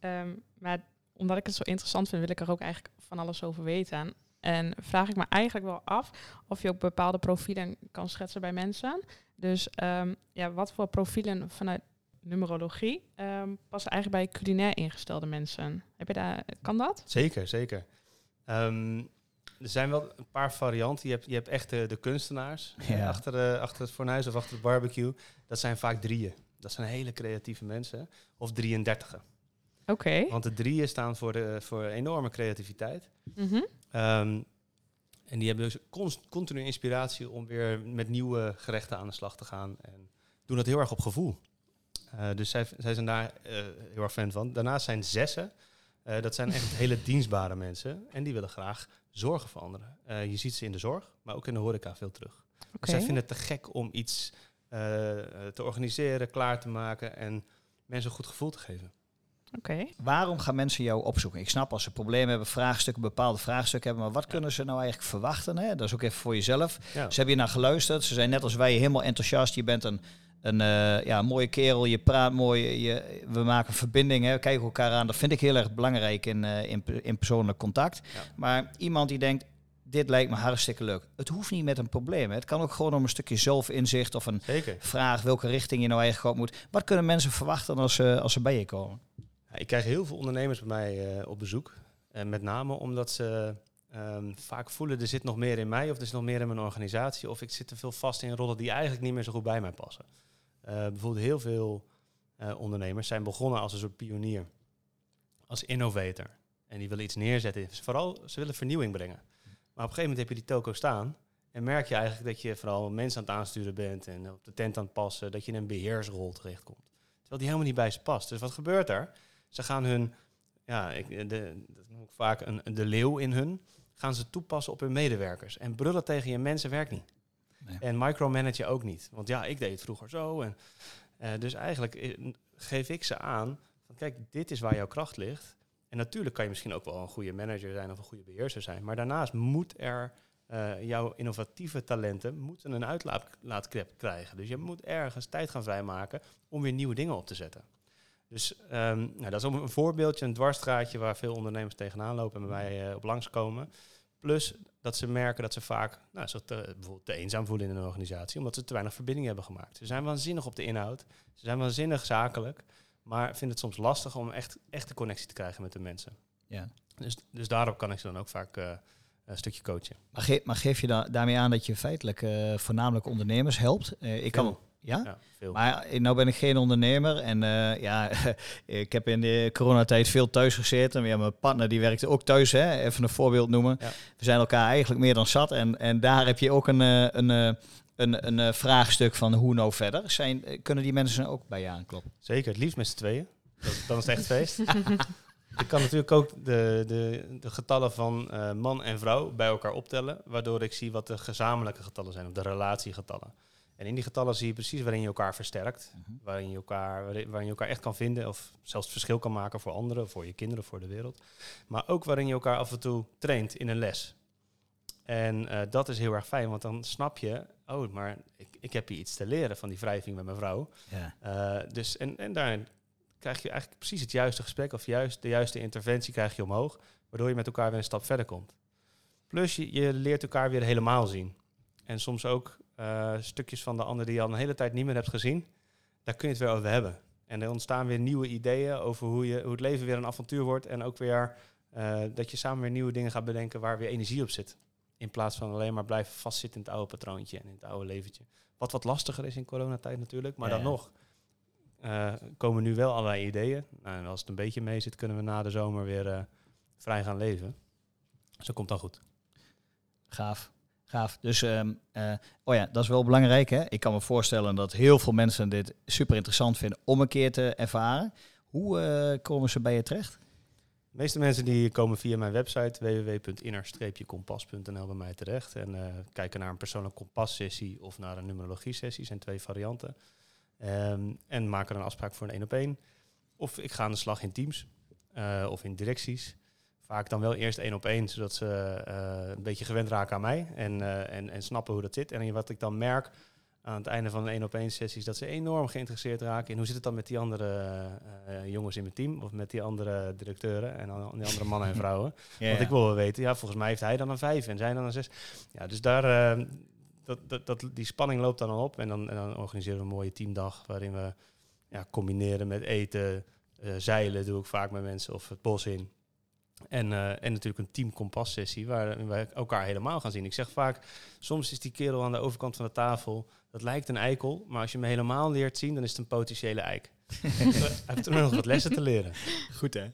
Ehm, maar omdat ik het zo interessant vind, wil ik er ook eigenlijk van alles over weten. En vraag ik me eigenlijk wel af of je ook bepaalde profielen kan schetsen bij mensen. Dus ehm, ja, wat voor profielen vanuit numerologie ehm, passen eigenlijk bij culinair ingestelde mensen? Heb je daar, kan dat? Zeker, zeker. Ehm, er zijn wel een paar varianten. Je hebt, je hebt echt de, de kunstenaars eh, achter, de, achter het fornuis of achter het barbecue. Dat zijn vaak drieën. Dat zijn hele creatieve mensen. Of 33. Oké. Want de drieën staan voor, de, voor enorme creativiteit. Mhm. Ehm, en die hebben dus const- continu inspiratie om weer met nieuwe gerechten aan de slag te gaan. En doen dat heel erg op gevoel. Eh, dus zij, zij zijn daar eh, heel erg fan van. Daarnaast zijn zessen. eh, dat zijn echt hele dienstbare mensen. En die willen graag zorgen voor anderen. Eh, je ziet ze in de zorg, maar ook in de horeca veel terug. Oké. Zij vinden het te gek om iets te organiseren, klaar te maken en mensen een goed gevoel te geven. Oké. Waarom gaan mensen jou opzoeken? Ik snap als ze problemen hebben, vraagstukken, bepaalde vraagstukken hebben, maar wat kunnen ze nou eigenlijk verwachten? Hè? Dat is ook even voor jezelf. Ja. Ze hebben je naar geluisterd. Ze zijn net als wij helemaal enthousiast. Je bent een, een eh, ja, mooie kerel. Je praat mooi. Je, we maken verbinding. Hè. We kijken elkaar aan. Dat vind ik heel erg belangrijk in, eh, in, in persoonlijk contact. Ja. Maar iemand die denkt, dit lijkt me hartstikke leuk. Het hoeft niet met een probleem. Hè. Het kan ook gewoon om een stukje zelfinzicht of een Zeker. vraag welke richting je nou eigenlijk op moet. Wat kunnen mensen verwachten als ze, als ze bij je komen? Ik krijg heel veel ondernemers bij mij eh, op bezoek. En met name omdat ze ehm, vaak voelen, er zit nog meer in mij of er zit nog meer in mijn organisatie. Of ik zit te veel vast in rollen die eigenlijk niet meer zo goed bij mij passen. Eh, bijvoorbeeld heel veel eh, ondernemers zijn begonnen als een soort pionier. Als innovator. En die willen iets neerzetten. Vooral, ze willen vernieuwing brengen. Maar op een gegeven moment heb je die toko staan. En merk je eigenlijk dat je vooral mensen aan het aansturen bent en op de tent aan het passen. Dat je in een beheersrol terechtkomt. Terwijl die helemaal niet bij ze past. Dus wat gebeurt er? Ze gaan hun, ja, ik, de, dat noem ik vaak een, de leeuw in hun, gaan ze toepassen op hun medewerkers. En brullen tegen je mensen werkt niet. Nee. En micromanagen ook niet. Want ja, ik deed het vroeger zo. En, eh, dus eigenlijk eh, geef ik ze aan, van kijk, dit is waar jouw kracht ligt. En natuurlijk kan je misschien ook wel een goede manager zijn of een goede beheerser zijn. Maar daarnaast moet er eh, jouw innovatieve talenten moeten een uitlaatklep krijgen. Dus je moet ergens tijd gaan vrijmaken om weer nieuwe dingen op te zetten. Dus ehm, nou, dat is een voorbeeldje, een dwarsstraatje waar veel ondernemers tegenaan lopen en bij mij eh, op langskomen. Plus dat ze merken dat ze vaak nou, zich te, bijvoorbeeld te eenzaam voelen in een organisatie, omdat ze te weinig verbinding hebben gemaakt. Ze zijn waanzinnig op de inhoud, ze zijn waanzinnig zakelijk, maar vinden het soms lastig om echt, echt de connectie te krijgen met de mensen. Ja. Dus, dus daarop kan ik ze dan ook vaak eh, een stukje coachen. Maar, ge- maar geef je da- daarmee aan dat je feitelijk eh, voornamelijk ondernemers helpt? Ik kan. Ja? Ja, veel. Maar eh, nou ben ik geen ondernemer en eh, ja, ik heb in de coronatijd veel thuis gezeten. Ja, mijn partner die werkte ook thuis, hè? even een voorbeeld noemen. Ja. We zijn elkaar eigenlijk meer dan zat en, en daar heb je ook een, eh, een, een, een, eh, vraagstuk van hoe nou verder. Zijn, kunnen die mensen ook bij je aankloppen? Zeker, het liefst met z'n tweeën. Dat- Dan is het echt feest. ik kan natuurlijk ook de, de, de getallen van man en vrouw bij elkaar optellen, waardoor ik zie wat de gezamenlijke getallen zijn, of de relatiegetallen. En in die getallen zie je precies waarin je elkaar versterkt, waarin je elkaar, waarin je elkaar echt kan vinden, of zelfs het verschil kan maken voor anderen, voor je kinderen, voor de wereld. Maar ook waarin je elkaar af en toe traint in een les. En eh, dat is heel erg fijn, want dan snap je, oh, maar ik, ik heb hier iets te leren van die wrijving met mijn vrouw. Ja. Uh, dus en, en daarin krijg je eigenlijk precies het juiste gesprek of juist de juiste interventie krijg je omhoog, waardoor je met elkaar weer een stap verder komt. Plus je, je leert elkaar weer helemaal zien. En soms ook uh, stukjes van de ander die je al een hele tijd niet meer hebt gezien, daar kun je het weer over hebben. En er ontstaan weer nieuwe ideeën over hoe, je, hoe het leven weer een avontuur wordt. En ook weer uh, dat je samen weer nieuwe dingen gaat bedenken waar weer energie op zit. In plaats van alleen maar blijven vastzitten in het oude patroontje en in het oude leventje. Wat wat lastiger is in coronatijd natuurlijk, maar Ja, dan ja. nog uh, komen nu wel allerlei ideeën. Nou, en als het een beetje mee zit, kunnen we na de zomer weer uh, vrij gaan leven. Dus dat komt dan goed. Gaaf. Gaaf. Dus, um, uh, oh ja, dat is wel belangrijk. Hè? Ik kan me voorstellen dat heel veel mensen dit super interessant vinden om een keer te ervaren. Hoe uh, komen ze bij je terecht? De meeste mensen die komen via mijn website www.inner-kompas.nl bij mij terecht en uh, kijken naar een persoonlijke kompassessie of naar een numerologie-sessie. zijn twee varianten. Um, en maken een afspraak voor een één op één. Of ik ga aan de slag in teams of in directies. Vaak dan wel eerst één op één, zodat ze uh, een beetje gewend raken aan mij en, uh, en, en snappen hoe dat zit. En wat ik dan merk aan het einde van een één op één sessie is dat ze enorm geïnteresseerd raken in hoe zit het dan met die andere uh, jongens in mijn team of met die andere directeuren en dan die andere mannen en vrouwen. Ja, Want ik wil wel weten, ja, volgens mij heeft hij dan een vijf en zij dan een zes. Ja, dus daar, dat, dat, dat, die spanning loopt dan al op en dan, en dan organiseren we een mooie teamdag waarin we ja, combineren met eten, zeilen doe ik vaak met mensen of het bos in. En, uh, en natuurlijk een team kompas sessie waar we elkaar helemaal gaan zien. Ik zeg vaak, soms is die kerel aan de overkant van de tafel, dat lijkt een eikel, maar als je hem helemaal leert zien, dan is het een potentiële eik. Hij heeft er nog wat lessen te leren. Goed hè?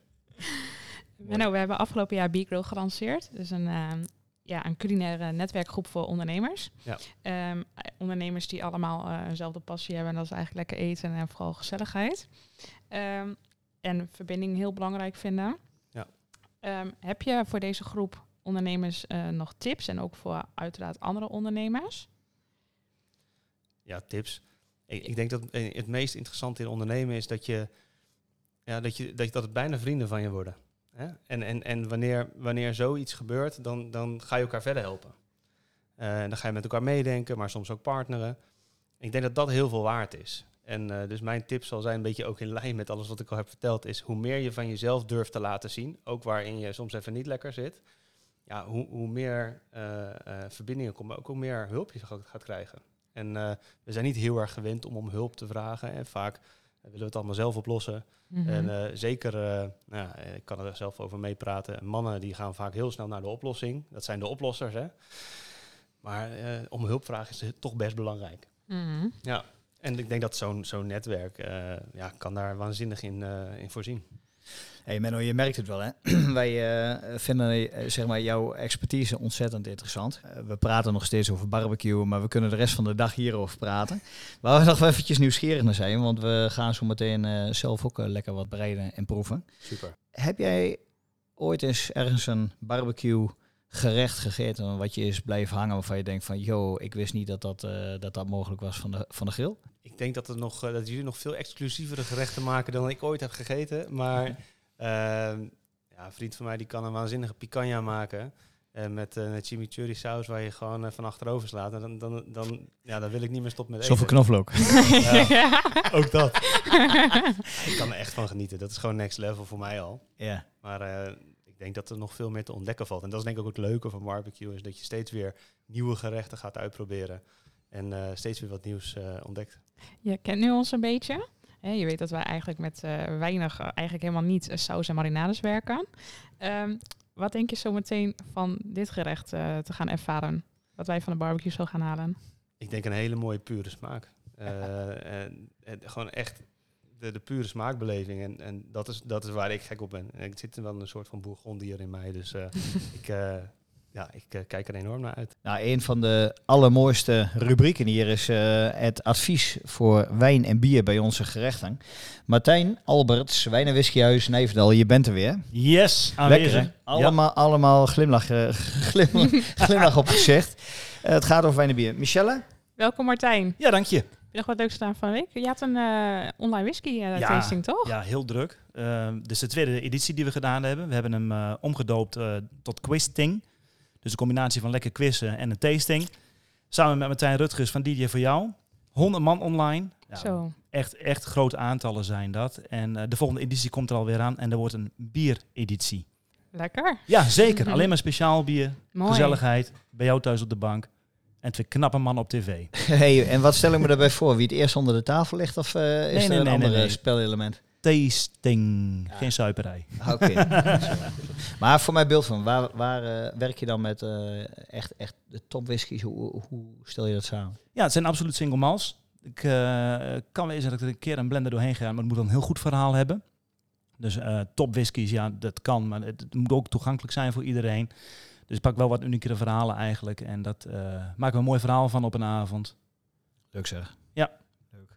Nou, we hebben afgelopen jaar B-Grow gelanceerd. Dus een, uh, ja, een culinaire netwerkgroep voor ondernemers. Ja. Um, ondernemers die allemaal uh, eenzelfde passie hebben. En dat is eigenlijk lekker eten en vooral gezelligheid. Um, en verbinding heel belangrijk vinden. Um, heb je voor deze groep ondernemers uh, nog tips? En ook voor uiteraard andere ondernemers? Ja, tips. Ik, ik denk dat het meest interessante in ondernemen is dat je ja, dat, je, dat het bijna vrienden van je worden. Hè? En, en, en wanneer, wanneer zoiets gebeurt, dan, dan ga je elkaar verder helpen. Eh, dan ga je met elkaar meedenken, maar soms ook partneren. Ik denk dat dat heel veel waard is. En eh, dus mijn tip zal zijn, een beetje ook in lijn met alles wat ik al heb verteld, is hoe meer je van jezelf durft te laten zien, ook waarin je soms even niet lekker zit, ja, hoe, hoe meer eh, eh, verbindingen komen, ook hoe meer hulp je gaat, krijgen. En we zijn niet heel erg gewend om om hulp te vragen. En vaak willen we het allemaal zelf oplossen. Mhm. En zeker, nou, ik kan er zelf over meepraten. Mannen die gaan vaak heel snel naar de oplossing. Dat zijn de oplossers, hè. Maar om hulp vragen is toch best belangrijk. Mhm. Ja. En ik denk dat zo'n zo'n netwerk eh, ja, kan daar waanzinnig in, eh, in voorzien. Hey Menno, je merkt het wel hè. Wij eh, vinden zeg maar, jouw expertise ontzettend interessant. We praten nog steeds over barbecue, maar we kunnen de rest van de dag hierover praten. Waar we nog wel eventjes nieuwsgierig naar zijn, want we gaan zo meteen eh, zelf ook lekker wat bereiden en proeven. Super. Heb jij ooit eens ergens een barbecue gerecht gegeten wat je is blijven hangen waarvan je denkt van, yo, ik wist niet dat dat, eh, dat, dat mogelijk was van de, van de grill? Ik denk dat, er nog, eh, dat jullie nog veel exclusievere gerechten maken dan ik ooit heb gegeten. Maar ehm, ja, een vriend van mij die kan een waanzinnige picanha maken. eh, met een chimichurri saus waar je gewoon van achterover slaat. En dan, dan, dan, ja, dan wil ik niet meer stoppen met Zoveel eten. knoflook. Ja, ook dat. ik kan er echt van genieten. Dat is gewoon next level voor mij al. ja. Maar eh, denk dat er nog veel meer te ontdekken valt. En dat is denk ik ook het leuke van barbecue. Is dat je steeds weer nieuwe gerechten gaat uitproberen. En eh, steeds weer wat nieuws eh, ontdekt. Je kent nu ons een beetje. Hè, je weet dat wij eigenlijk met eh, weinig, eigenlijk helemaal niet saus en marinades werken. Ehm, wat denk je zo meteen van dit gerecht te gaan ervaren? Wat wij van de barbecue zullen gaan halen? Ik denk een hele mooie pure smaak. En, en gewoon echt de, de pure smaakbeleving. En, en dat, is, dat is waar ik gek op ben. En ik zit er wel een soort van bourgondier in mij. Dus eh, ik, eh, ja, ik eh, kijk er enorm naar uit. Nou, een van de allermooiste rubrieken hier is eh, het advies voor wijn en bier bij onze gerechten. Martijn Alberts, Wijn en Whiskyhuis, Nijverdal, je bent er weer. Yes, aanwezig. Allemaal, allemaal glimlach, glimlach, glimlach op gezicht. Het gaat over wijn en bier. Michelle? Welkom Martijn. Ja, dank je. Je nog wat leuks gedaan van de week? Je had een eh, online whisky eh, Ja, tasting, toch? Ja, heel druk. Uh, dit is de tweede editie die we gedaan hebben. We hebben hem eh, omgedoopt tot quizting. Dus een combinatie van lekker quizzen en een tasting. Samen met Martijn Rutgers van DJ voor jou. 100 man online. Ja, Zo. Echt, echt grote aantallen zijn dat. En de volgende editie komt er alweer aan. En er wordt een biereditie. Lekker. Ja, zeker. Alleen maar speciaal bier. Mooi. Gezelligheid. Bij jou thuis op de bank. En twee knappe mannen op tv. Hey, en wat stel ik me daarbij voor? Wie het eerst onder de tafel ligt of eh, is nee, er nee, een nee, ander nee. spelelement? Tasting. Geen suiperij. Oké. maar voor mijn beeld van, waar, waar eh, werk je dan met eh, echt, echt de top whiskies? Hoe, hoe stel je dat samen? Ja, het zijn absoluut single malts. Ik eh, kan wezen dat ik er een keer een blender doorheen ga, maar het moet dan een heel goed verhaal hebben. Dus eh, top whiskies, ja, dat kan, maar het, het moet ook toegankelijk zijn voor iedereen. Dus ik pak wel wat uniekere verhalen eigenlijk. En dat eh maken we een mooi verhaal van op een avond. Leuk zeg. Ja. Leuk.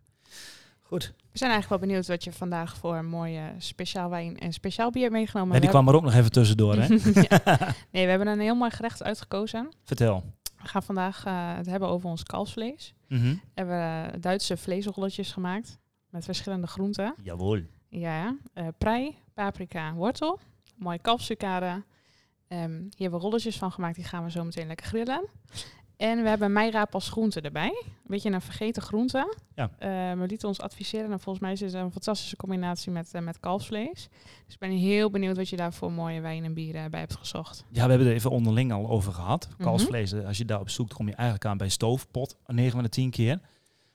Goed. We zijn eigenlijk wel benieuwd wat je vandaag voor een mooie speciaal wijn en speciaal bier hebt meegenomen. Ja, die We kwam er ook nog even tussendoor, hè? Ja. Nee, we hebben een heel mooi gerecht uitgekozen. Vertel. We gaan vandaag eh, het hebben over ons kalfsvlees. Mhm. We hebben eh, Duitse vleesrolletjes gemaakt met verschillende groenten. Jawohl. Ja, eh prei, paprika, wortel, mooie kalfssucade. Ehm hier hebben we rolletjes van gemaakt, die gaan we zo meteen lekker grillen. En we hebben meiraap als groente erbij. Een beetje een vergeten groente. Ja. Eh, we lieten ons adviseren en volgens mij is het een fantastische combinatie met, eh, met kalfsvlees. Dus ik ben heel benieuwd wat je daar voor mooie wijn en bieren bij hebt gezocht. Ja, we hebben er even onderling al over gehad. Mhm. Kalfsvlees, eh, als je daarop zoekt, kom je eigenlijk aan bij stoofpot. 9 van de 10 keer.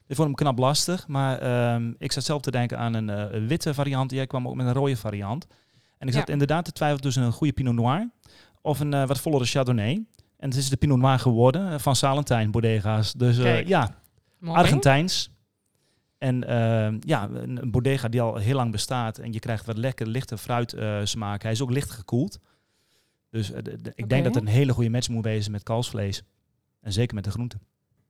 Ik vond hem knap lastig, maar ehm, ik zat zelf te denken aan een eh, een witte variant. Jij kwam ook met een rode variant. En ik zat Ja. inderdaad te twijfelen tussen een goede Pinot Noir of een eh, wat vollere Chardonnay. En het is de Pinot Noir geworden eh, van Salentijn Bodega's. Dus eh, ja, Mooi. Argentijns. En ja, een, bodega die al heel lang bestaat. En je krijgt wat lekker lichte fruitsmaak. Hij is ook licht gekoeld. Dus de- de- ik denk dat het een hele goede match moet wezen met kalfsvlees. En zeker met de groenten.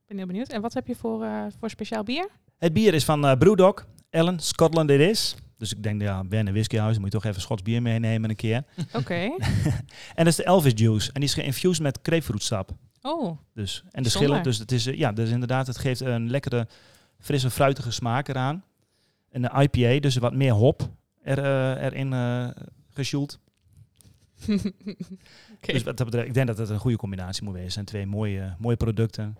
Ik ben heel benieuwd. En wat heb je voor, voor speciaal bier? Het bier is van eh Brewdog, Ellen, Scotland it is. Dus ik denk, ja, ben een whiskyhuis, moet je toch even Schots bier meenemen een keer. Oké. En dat is de Elvis Juice. En die is geïnfused met grapefruitsap. Oh, Dus, en de schillen. Dus het is, eh, ja, dus inderdaad, het geeft een lekkere, frisse, fruitige smaak eraan. Een IPA, dus wat meer hop. er, eh, erin eh gesjoeld. Dus wat dat betreft, ik denk dat het een goede combinatie moet wezen. Het zijn twee mooie, mooie producten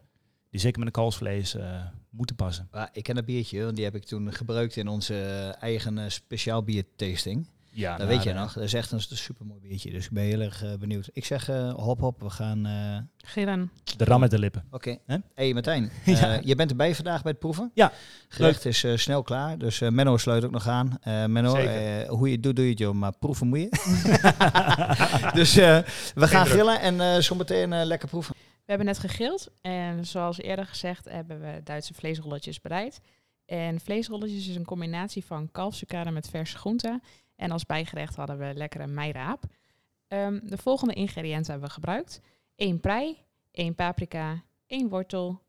die zeker met een kalfsvlees eh, moeten passen. Maar ik ken dat biertje, want die heb ik toen gebruikt in onze eigen eh, speciaal biertasting. Ja, dat weet je nog. Dat is echt een super mooi biertje. Dus ik ben heel erg eh, benieuwd. Ik zeg eh, hop hop, we gaan... eh, Gillen. De ram met de lippen. Oké. Hè? Hey Martijn, Ja. eh, je bent erbij vandaag bij het proeven. Ja, Gerecht is eh, snel klaar, dus eh, Menno sluit ook nog aan. Eh, Menno, eh, hoe je het doet, doe je het joh, maar proeven moet je. dus eh, we gaan druk. grillen en eh zometeen eh, lekker proeven. We hebben net gegrild en zoals eerder gezegd hebben we Duitse vleesrolletjes bereid. En vleesrolletjes is een combinatie van kalfsucade met verse groenten. En als bijgerecht hadden we lekkere meiraap. Ehm, de volgende ingrediënten hebben we gebruikt. 1 prei, 1 paprika, 1 wortel,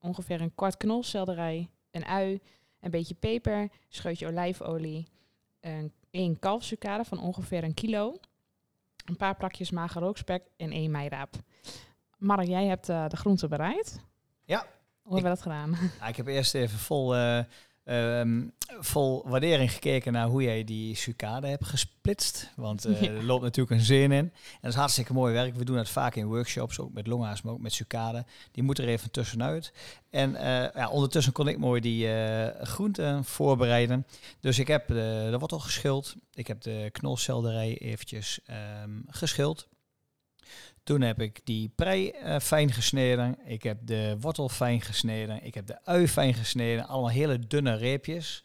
ongeveer een kwart knolselderij, een ui, een beetje peper, scheutje olijfolie, een 1 kalfsucade van ongeveer een kilo, een paar plakjes mager rookspek en 1 meiraap. Mark, jij hebt eh, de groenten bereid. Ja. Hoe hebben we dat gedaan? Ik heb eerst even vol, eh, ehm, vol waardering gekeken naar hoe jij die sucade hebt gesplitst. Want eh, Ja. er loopt natuurlijk een zin in. En dat is hartstikke mooi werk. We doen het vaak in workshops, ook met longa's, maar ook met sucade. Die moet er even tussenuit. En ja, ondertussen kon ik mooi die groenten voorbereiden. Dus ik heb de, de wortel geschild. Ik heb de knolselderij eventjes ehm, geschild. Toen heb ik die prei eh, fijn gesneden. Ik heb de wortel fijn gesneden. Ik heb de ui fijn gesneden. Allemaal hele dunne reepjes.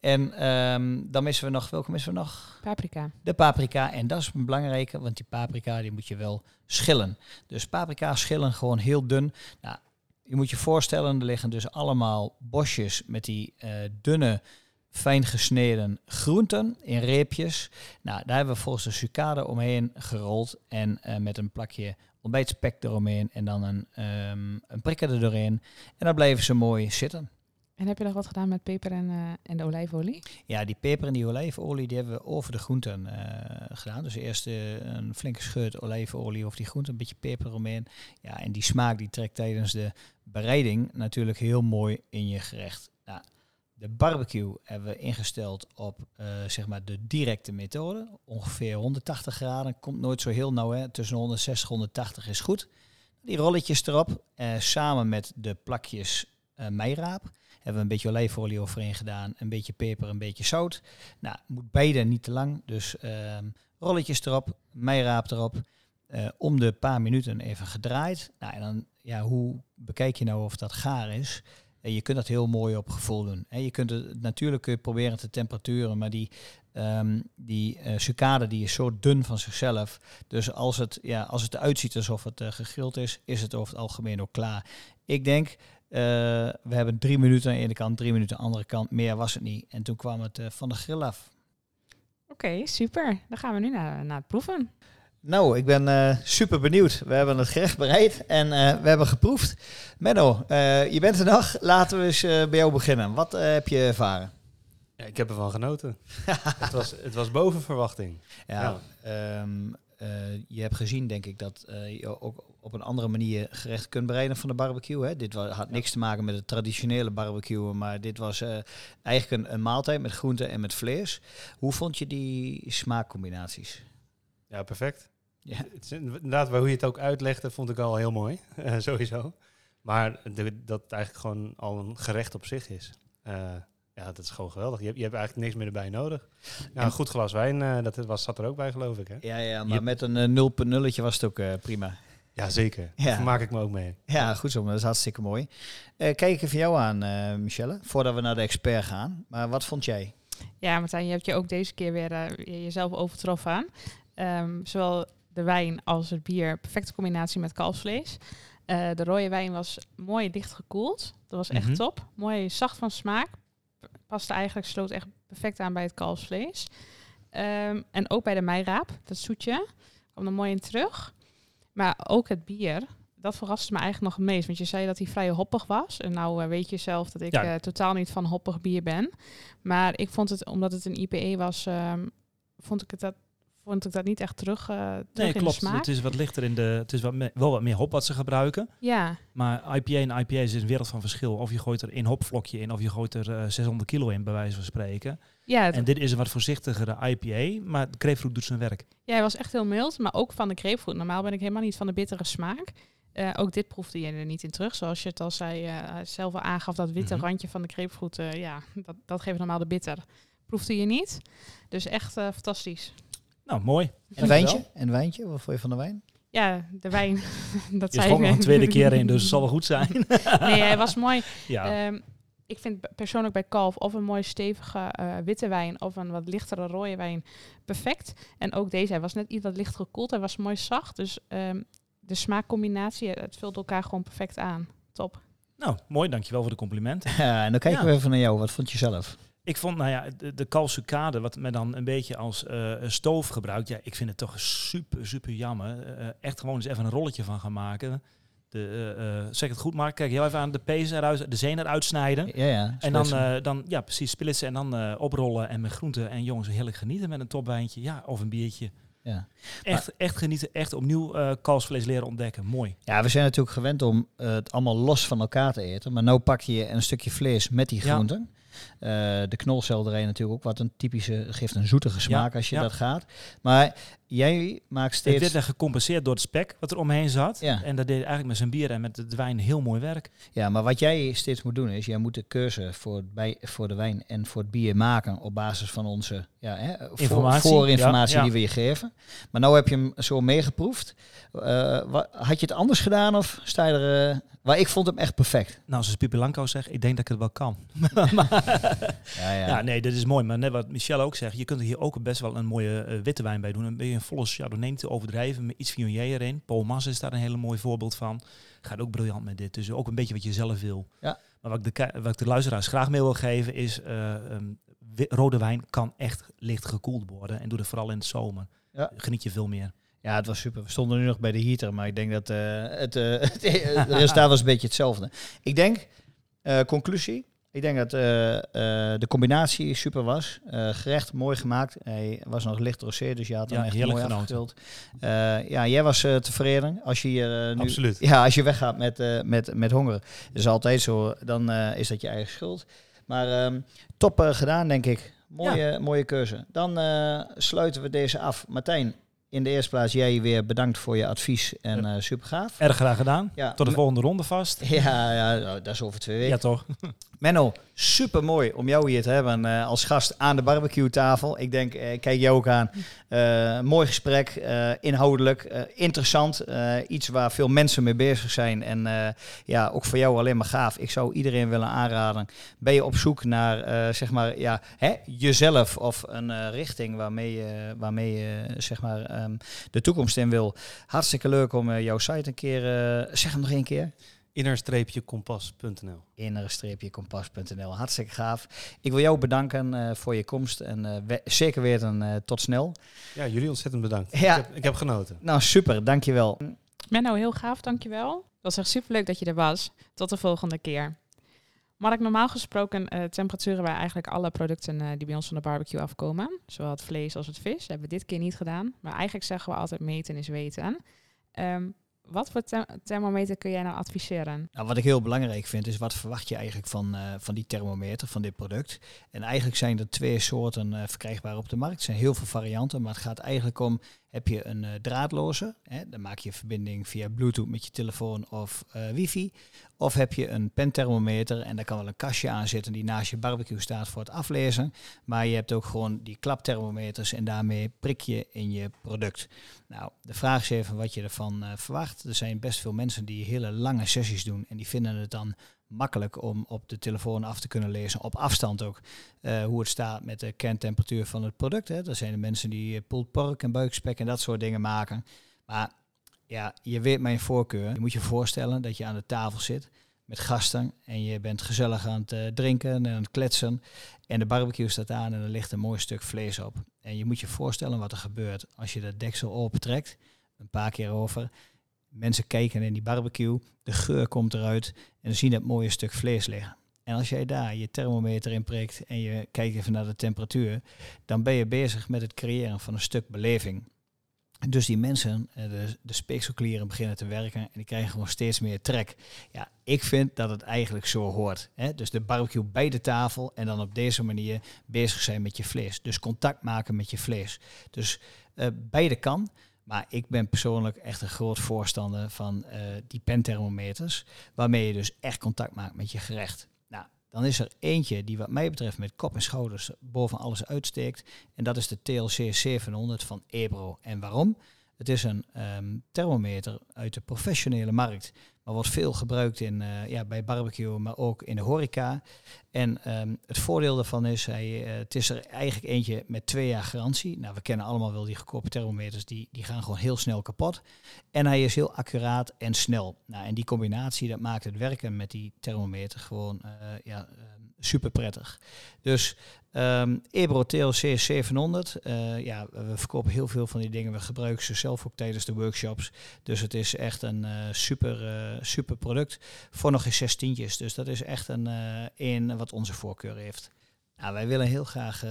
En ehm, dan missen we nog, welke missen we nog? Paprika. De paprika. En dat is een belangrijke, want die paprika die moet je wel schillen. Dus paprika schillen gewoon heel dun. Nou, je moet je voorstellen, er liggen dus allemaal bosjes met die eh, dunne, fijn gesneden groenten in reepjes. Nou, daar hebben we volgens de sucade omheen gerold en eh, met een plakje ontbijtspek eromheen en dan een, ehm een prikker er doorheen. En dan blijven ze mooi zitten. En heb je nog wat gedaan met peper en, eh, en de olijfolie? Ja, die peper en die olijfolie die hebben we over de groenten eh, gedaan. Dus eerst een flinke scheut olijfolie over die groenten, een beetje peper eromheen. Ja, en die smaak die trekt tijdens de bereiding natuurlijk heel mooi in je gerecht. Nou, de barbecue hebben we ingesteld op eh, zeg maar de directe methode. Ongeveer 180 graden. Komt nooit zo heel nauw. Hè. Tussen 160 en 180 is goed. Die rolletjes erop. eh, samen met de plakjes eh meiraap. Hebben we een beetje olijfolie overheen gedaan. Een beetje peper, een beetje zout. Nou, moet beide niet te lang. Dus ehm, rolletjes erop. Meiraap erop. om de paar minuten even gedraaid. Nou, en dan, ja, hoe bekijk je nou of dat gaar is? En je kunt dat heel mooi op gevoel doen. Hè. Je kunt het natuurlijk proberen te temperaturen, maar die, ehm die eh, sucade die is zo dun van zichzelf. Dus als het, ja, als het eruit ziet alsof het eh, gegrild is, is het over het algemeen ook klaar. Ik denk, eh, we hebben drie minuten aan de ene kant, drie minuten aan de andere kant. Meer was het niet. En toen kwam het van de grill af. Oké, super. Dan gaan we nu naar, naar het proeven. Nou, ik ben eh, super benieuwd. We hebben het gerecht bereid en eh, we hebben geproefd. Menno, eh, je bent er nog. Laten we eens bij jou beginnen. Wat heb je ervaren? Ja, ik heb ervan genoten. het, was, het was boven verwachting. Ja, ehm, eh, je hebt gezien, denk ik, dat je ook op een andere manier gerecht kunt bereiden van de barbecue. Hè? Dit had niks te maken met het traditionele barbecue, maar dit was eigenlijk een, een maaltijd met groenten en met vlees. Hoe vond je die smaakcombinaties? Ja, perfect. Ja. Het is inderdaad, hoe je het ook uitlegde, vond ik al heel mooi. eh, sowieso. Maar de- dat het eigenlijk gewoon al een gerecht op zich is. Eh, ja, dat is gewoon geweldig. Je hebt, je hebt eigenlijk niks meer erbij nodig. Nou, een goed glas wijn, eh, dat was, zat er ook bij, geloof ik. Hè? Ja, ja maar Je- met een uh, 0.0 was het ook eh, prima. Ja, zeker. Ja. Daar maak ik me ook mee. Ja, goed zo, maar dat is hartstikke mooi. Eh, kijk even jou aan, eh, Michelle, voordat we naar de expert gaan. Maar wat vond jij? Ja, Martijn, je hebt je ook deze keer weer eh, jezelf overtroffen aan. Ehm, zowel de wijn als het bier, perfecte combinatie met kalfsvlees. Eh, de rode wijn was mooi dicht gekoeld. Dat was echt Mhm. top. Mooi zacht van smaak. Paste eigenlijk, sloot echt perfect aan bij het kalfsvlees. Ehm, en ook bij de meiraap, dat zoetje, kwam er mooi in terug. Maar ook het bier, dat verraste me eigenlijk nog het meest. Want je zei dat hij vrij hoppig was. En nou eh, weet je zelf dat ik Ja. eh, totaal niet van hoppig bier ben. Maar ik vond het, omdat het een IPA was, ehm, vond ik het dat vond ik dat niet echt terug, eh terug Nee, in de klopt. Het is wat lichter in de. Het is wat me- wel wat meer hop wat ze gebruiken. Ja, Maar IPA en IPA is een wereld van verschil. Of je gooit er één hopvlokje in, of je gooit er eh, 600 kilo in, bij wijze van spreken. ja, En dit is een wat voorzichtigere IPA, maar de grapefruit doet zijn werk. ja, hij was echt heel mild, maar ook van de grapefruit. Normaal ben ik helemaal niet van de bittere smaak. Eh, ook dit proefde je er niet in terug. Zoals je het al zei, eh, zelf al aangaf, dat witte Mhm. randje van de grapefruit, eh, ja, dat, dat geeft normaal de bitter. Proefde je niet. Dus echt eh, fantastisch. Nou, mooi. En wijntje? En een wijntje? Wat vond je van de wijn? Ja, de wijn. dat Je zei ik nog een tweede keer in, dus het zal wel goed zijn. Nee, hij was mooi. ja. Ehm, ik vind persoonlijk bij kalf of een mooi stevige eh, witte wijn of een wat lichtere rode wijn perfect. En ook deze, hij was net iets wat licht gekoeld. Hij was mooi zacht. Dus ehm, de smaakcombinatie, eh, het vult elkaar gewoon perfect aan. Top. Nou, mooi. Dankjewel voor de compliment. Ja, en dan kijken Ja. we even naar jou. Wat vond je zelf? Ik vond, nou ja, de, de kalsucade, wat men dan een beetje als eh, stoof gebruikt. Ja, ik vind het toch super, super jammer. Eh, echt gewoon eens even een rolletje van gaan maken. De, eh, eh, zeg het goed, Mark? Kijk heel even aan de pees eruit, de zeen eruit snijden. Ja, ja. En dan, eh, dan, ja, precies, splitsen en dan eh, oprollen en met groenten en jongens heerlijk genieten met een topwijntje. Ja, of een biertje. ja. Echt, echt genieten, echt opnieuw eh kalfsvlees leren ontdekken. Mooi. ja, we zijn natuurlijk gewend om eh, het allemaal los van elkaar te eten. Maar nu pak je een stukje vlees met die Ja. Eh, de knolselderij natuurlijk ook wat een typische, geeft een zoetige smaak als je ja. dat gaat. Maar jij maakt Het steeds... werd dan gecompenseerd door het spek wat er omheen zat. Ja. En dat deed eigenlijk met zijn bier en met de wijn heel mooi werk. Ja, maar wat jij steeds moet doen is, jij moet de keuze voor, het bij, voor de wijn en voor het bier maken op basis van onze ja, hè, voor- Informatie, voorinformatie ja, ja. die we je geven. Maar nou heb je hem zo meegeproefd. Wa- had je het anders gedaan of sta je er... eh, maar ik vond hem echt perfect. Nou, zoals Pipi Lanko zegt, ik denk dat ik het wel kan. Ja, ja. Ja, nee, dit is mooi. Maar net wat Michel ook zegt, je kunt er hier ook best wel een mooie eh, witte wijn bij doen. Een beetje een volle Chardonnay te overdrijven, met iets Viognier erin. Paul Mas is daar een hele mooi voorbeeld van. Gaat ook briljant met dit. Dus ook een beetje wat je zelf wil. Ja. Maar wat ik, de, wat ik de luisteraars graag mee wil geven is, eh, ehm, rode wijn kan echt licht gekoeld worden. En doe het vooral in de zomer. Ja. Geniet je veel meer. Ja, het was super. We stonden nu nog bij de heater, maar ik denk dat eh, het, eh, het resultaat was een beetje hetzelfde. Ik denk, eh, conclusie, ik denk dat eh, eh, de combinatie super was. Eh, gerecht mooi gemaakt. Hij was nog licht rosé, dus je had hem Ja, echt mooi afgevuld. Ja, jij was tevreden. Als je hier nu, Absoluut. ja, als je weggaat met, met, met honger, dat is altijd zo, dan is dat je eigen schuld. Maar ehm, top gedaan, denk ik. Mooie, mooie keuze. Dan sluiten we deze af. Martijn, in de eerste plaats jij weer bedankt voor je advies en eh super gaaf. Erg graag gedaan. Ja, Tot de volgende ronde vast. Ja, ja, nou, dat is over twee Ja, weken. toch? Menno, super mooi om jou hier te hebben eh, als gast aan de barbecue tafel. Ik denk, eh, kijk jou ook aan. Eh, mooi gesprek, eh, inhoudelijk, eh, interessant. iets waar veel mensen mee bezig zijn. En ja, ook voor jou alleen maar gaaf. Ik zou iedereen willen aanraden. Ben je op zoek naar, zeg maar, ja, hè, jezelf of een richting waarmee je, waarmee zeg maar, ehm, de toekomst in wil. Hartstikke leuk om jouw site een keer, zeg hem nog één keer Inner-kompas.nl inner-kompas.nl. Hartstikke gaaf. Ik wil jou bedanken eh, voor je komst en eh, we- zeker weten eh, tot snel. Ja, jullie ontzettend bedankt. Ja. Ik, heb, ik heb genoten. Nou, super, dankjewel. Menno, heel gaaf, dankjewel. Dat was echt superleuk dat je er was. Tot de volgende keer. Mark, normaal gesproken eh, temperaturen wij eigenlijk alle producten eh, die bij ons van de barbecue afkomen. Zowel het vlees als het vis. Dat hebben we dit keer niet gedaan. Maar eigenlijk zeggen we altijd meten is weten. Ehm, wat voor therm- thermometer kun jij nou adviseren? Nou, wat ik heel belangrijk vind is wat verwacht je eigenlijk van, eh, van die thermometer, van dit product. En eigenlijk zijn er twee soorten eh, verkrijgbaar op de markt. Er zijn heel veel varianten, maar het gaat eigenlijk om, heb je een eh, draadloze, hè, dan maak je verbinding via bluetooth met je telefoon of eh, wifi. Of heb je een penthermometer en daar kan wel een kastje aan zitten die naast je barbecue staat voor het aflezen. Maar je hebt ook gewoon die klapthermometers en daarmee prik je in je product. Nou, de vraag is even wat je ervan eh, verwacht. Er zijn best veel mensen die hele lange sessies doen en die vinden het dan makkelijk om op de telefoon af te kunnen lezen, op afstand ook, eh, hoe het staat met de kerntemperatuur van het product. Hè. Er zijn de mensen die eh, pulled pork en buikspek en dat soort dingen maken. Maar ja, je weet mijn voorkeur. Je moet je voorstellen dat je aan de tafel zit met gasten en je bent gezellig aan het eh, drinken en aan het kletsen. En de barbecue staat aan en er ligt een mooi stuk vlees op. En je moet je voorstellen wat er gebeurt als je dat deksel opentrekt, een paar keer over. Mensen kijken in die barbecue, de geur komt eruit en ze zien het mooie stuk vlees liggen. En als jij daar je thermometer in prikt en je kijkt even naar de temperatuur, dan ben je bezig met het creëren van een stuk beleving. Dus die mensen, eh, de, de speekselklieren beginnen te werken en die krijgen gewoon steeds meer trek. Ja, ik vind dat het eigenlijk zo hoort. Hè? Dus de barbecue bij de tafel en dan op deze manier bezig zijn met je vlees. Dus contact maken met je vlees. Dus uh, beide kan. Maar ik ben persoonlijk echt een groot voorstander van uh, die penthermometers, waarmee je dus echt contact maakt met je gerecht. Nou, dan is er eentje die wat mij betreft met kop en schouders boven alles uitsteekt. En dat is de TLC 700 van Ebro. En waarom? Het is een um, thermometer uit de professionele markt maar wordt veel gebruikt in, uh, ja, bij barbecue, maar ook in de horeca. En um, het voordeel daarvan is, hij, uh, het is er eigenlijk eentje met twee jaar garantie. Nou, we kennen allemaal wel die goedkope thermometers, die, die gaan gewoon heel snel kapot. En hij is heel accuraat en snel. Nou, en die combinatie, dat maakt het werken met die thermometer gewoon uh, ja, super prettig. Dus um, Ebro TLC 700, uh, ja, we verkopen heel veel van die dingen. We gebruiken ze zelf ook tijdens de workshops. Dus het is echt een uh, super, uh, super product voor nog eens zestientjes. Dus dat is echt een, een wat onze voorkeur heeft. Nou, wij willen heel graag uh,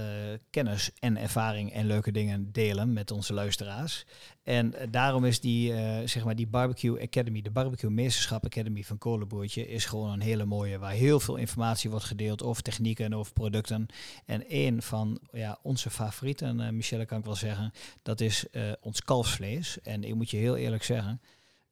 kennis en ervaring en leuke dingen delen met onze luisteraars. En uh, daarom is die, uh, zeg maar die Barbecue Academy, de Barbecue Meesterschap Academy van Kolenboertje, is gewoon een hele mooie, waar heel veel informatie wordt gedeeld over technieken en over producten. En een van ja, onze favorieten, Michelle kan ik wel zeggen, dat is ons kalfsvlees. En ik moet je heel eerlijk zeggen,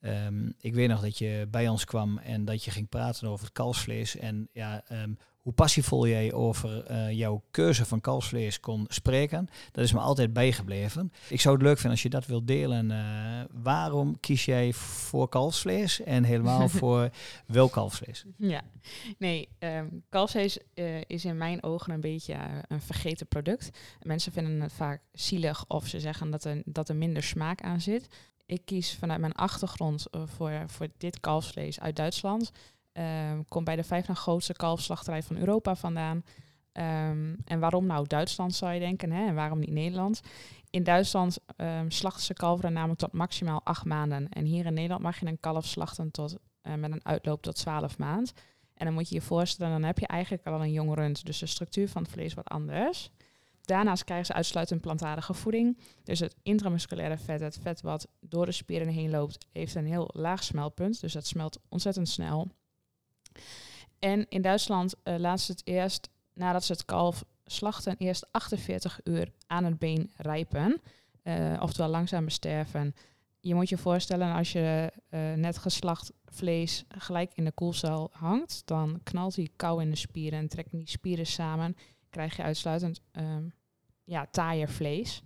um, ik weet nog dat je bij ons kwam en dat je ging praten over het kalfsvlees. En ja, um, hoe passievol jij over uh, jouw keuze van kalfsvlees kon spreken. Dat is me altijd bijgebleven. Ik zou het leuk vinden als je dat wilt delen. Uh, waarom kies jij voor kalfsvlees en helemaal voor wel kalfsvlees? Ja, nee, um, kalfsvlees uh, is in mijn ogen een beetje een vergeten product. Mensen vinden het vaak zielig of ze zeggen dat er, dat er minder smaak aan zit. Ik kies vanuit mijn achtergrond voor, voor dit kalfsvlees uit Duitsland. Um, komt bij de vijf na grootste kalfslachterij van Europa vandaan. Um, en waarom nou Duitsland zou je denken, hè? en waarom niet Nederland? In Duitsland um, slachten ze kalveren namelijk tot maximaal acht maanden. En hier in Nederland mag je een kalf slachten tot, uh, met een uitloop tot 12 maand. En dan moet je je voorstellen, dan heb je eigenlijk al een jong rund. Dus de structuur van het vlees wordt anders. Daarnaast krijgen ze uitsluitend plantaardige voeding. Dus het intramusculaire vet, het vet wat door de spieren heen loopt, heeft een heel laag smelpunt. Dus dat smelt ontzettend snel. En in Duitsland uh, laat ze het eerst, nadat ze het kalf slachten, eerst 48 uur aan het been rijpen. Uh, oftewel langzaam besterven. Je moet je voorstellen, als je uh, net geslacht vlees gelijk in de koelcel hangt, dan knalt die kou in de spieren en trekken die spieren samen. Krijg je uitsluitend um, ja, taaier vlees.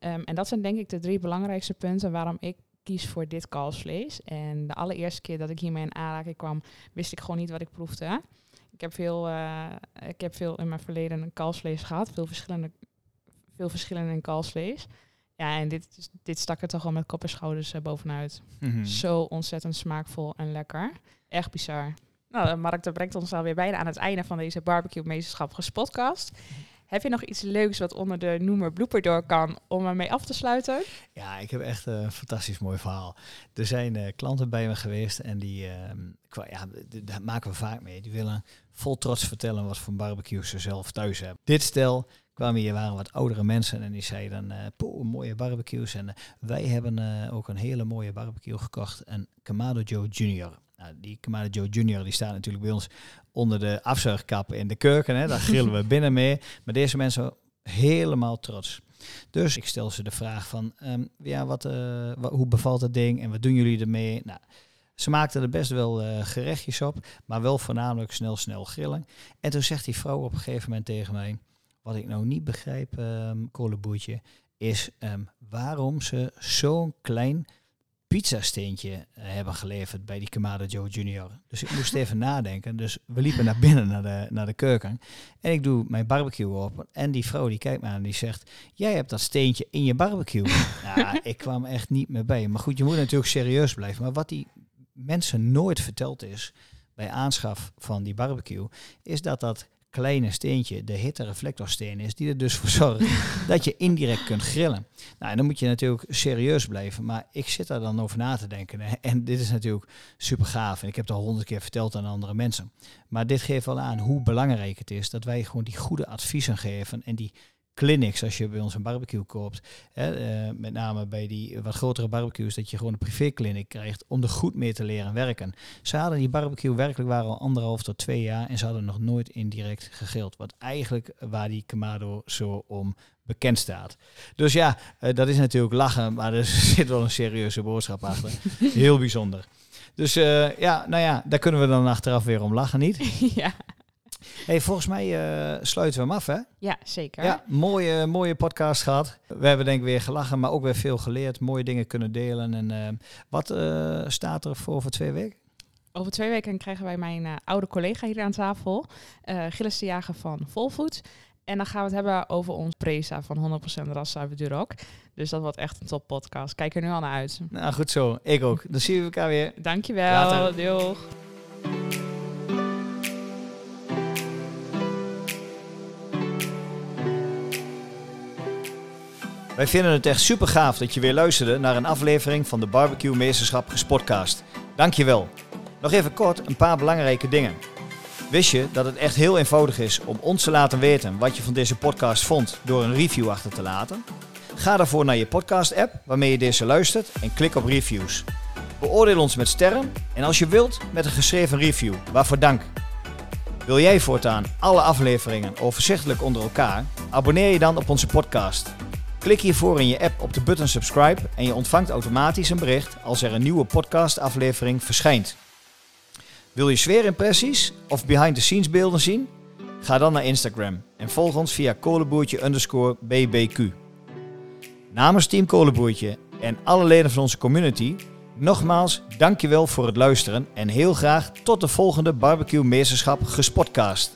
Um, en dat zijn denk ik de drie belangrijkste punten waarom ik kies voor dit kalfsvlees. En de allereerste keer dat ik hiermee in aanraking kwam, wist ik gewoon niet wat ik proefde. Ik heb veel, uh, ik heb veel in mijn verleden een kalfsvlees gehad. Veel verschillende, veel verschillen in kalfsvlees. Ja, en dit, dit stak er toch al met kop en schouders uh, bovenuit. Mm -hmm. Zo ontzettend smaakvol en lekker. Echt bizar. Nou, Mark, dat brengt ons alweer bijna aan het einde van deze Barbecue Meesterschappers podcast. Heb je nog iets leuks wat onder de noemer blooper door kan om ermee af te sluiten? Ja, ik heb echt een fantastisch mooi verhaal. Er zijn uh, klanten bij me geweest en die, uh, ja, dat maken we vaak mee. Die willen vol trots vertellen wat voor barbecues ze zelf thuis hebben. Dit stel kwamen hier, waren wat oudere mensen en die zeiden, uh, mooie barbecues. En wij hebben ook een hele mooie barbecue gekocht, een Kamado Joe Junior. Nou, die Kamado Joe Junior die staat natuurlijk bij ons onder de afzuigkap in de keuken. Hè. Daar grillen we binnen mee. Maar deze mensen helemaal trots. Dus ik stel ze de vraag van, um, ja, wat, uh, wat, hoe bevalt het ding en wat doen jullie ermee? Nou, ze maakten er best wel uh, gerechtjes op, maar wel voornamelijk snel, snel grillen. En toen zegt die vrouw op een gegeven moment tegen mij, wat ik nou niet begrijp, um, kolenboertje, is um, waarom ze zo'n klein pizzasteentje uh, hebben geleverd bij die Kamada Joe Junior. Dus ik moest even nadenken. Dus we liepen naar binnen naar de, naar de keuken. En ik doe mijn barbecue op. En die vrouw die kijkt me aan en die zegt... Jij hebt dat steentje in je barbecue. nou, ik kwam echt niet meer bij. Maar goed, je moet natuurlijk serieus blijven. Maar wat die mensen nooit verteld is bij aanschaf van die barbecue... is dat dat kleine steentje de hittereflectorsteen is, die er dus voor zorgt dat je indirect kunt grillen. Nou, en dan moet je natuurlijk serieus blijven, maar ik zit daar dan over na te denken. hè. En dit is natuurlijk super gaaf en ik heb het al honderd keer verteld aan andere mensen. Maar dit geeft wel aan hoe belangrijk het is dat wij gewoon die goede adviezen geven en die clinics, als je bij ons een barbecue koopt, hè, eh, met name bij die wat grotere barbecues, dat je gewoon een privékliniek krijgt om er goed mee te leren werken. Ze hadden die barbecue werkelijk waren al anderhalf tot twee jaar en ze hadden nog nooit indirect gegrild. Wat eigenlijk waar die Kamado zo om bekend staat. Dus ja, eh, dat is natuurlijk lachen, maar er zit wel een serieuze boodschap achter. Heel bijzonder. Dus eh, ja, nou ja, daar kunnen we dan achteraf weer om lachen, niet? ja. Hey, volgens mij eh, sluiten we hem af, hè? ja, zeker. Ja, mooie, mooie podcast gehad. We hebben denk ik weer gelachen, maar ook weer veel geleerd. Mooie dingen kunnen delen. En eh, wat eh, staat er voor over twee weken? Over twee weken krijgen wij mijn oude collega hier aan tafel, Gilles de Jager van Volfood. En dan gaan we het hebben over ons Presa van 100% raszuiver Duroc. Dus dat wordt echt een top podcast. Kijk er nu al naar uit. Nou, goed zo. Ik ook. Dan zien we elkaar weer. Dankjewel. Later. Doeg. Wij vinden het echt super gaaf dat je weer luisterde naar een aflevering van de Barbecue Meesterschap Gespotcast. Dankjewel. Nog even kort een paar belangrijke dingen. Wist je dat het echt heel eenvoudig is om ons te laten weten wat je van deze podcast vond door een review achter te laten? Ga daarvoor naar je podcast-app waarmee je deze luistert en klik op reviews. Beoordeel ons met sterren en als je wilt met een geschreven review. Waarvoor dank. Wil jij voortaan alle afleveringen overzichtelijk onder elkaar? Abonneer je dan op onze podcast. Klik hiervoor in je app op de button subscribe en je ontvangt automatisch een bericht als er een nieuwe podcastaflevering verschijnt. Wil je sfeerimpressies of behind-the-scenes beelden zien? Ga dan naar Instagram en volg ons via kolenboertje underscore. Namens Team Kolenboertje en alle leden van onze community, nogmaals dankjewel voor het luisteren en heel graag tot de volgende Barbecue Meesterschap Gespotcast.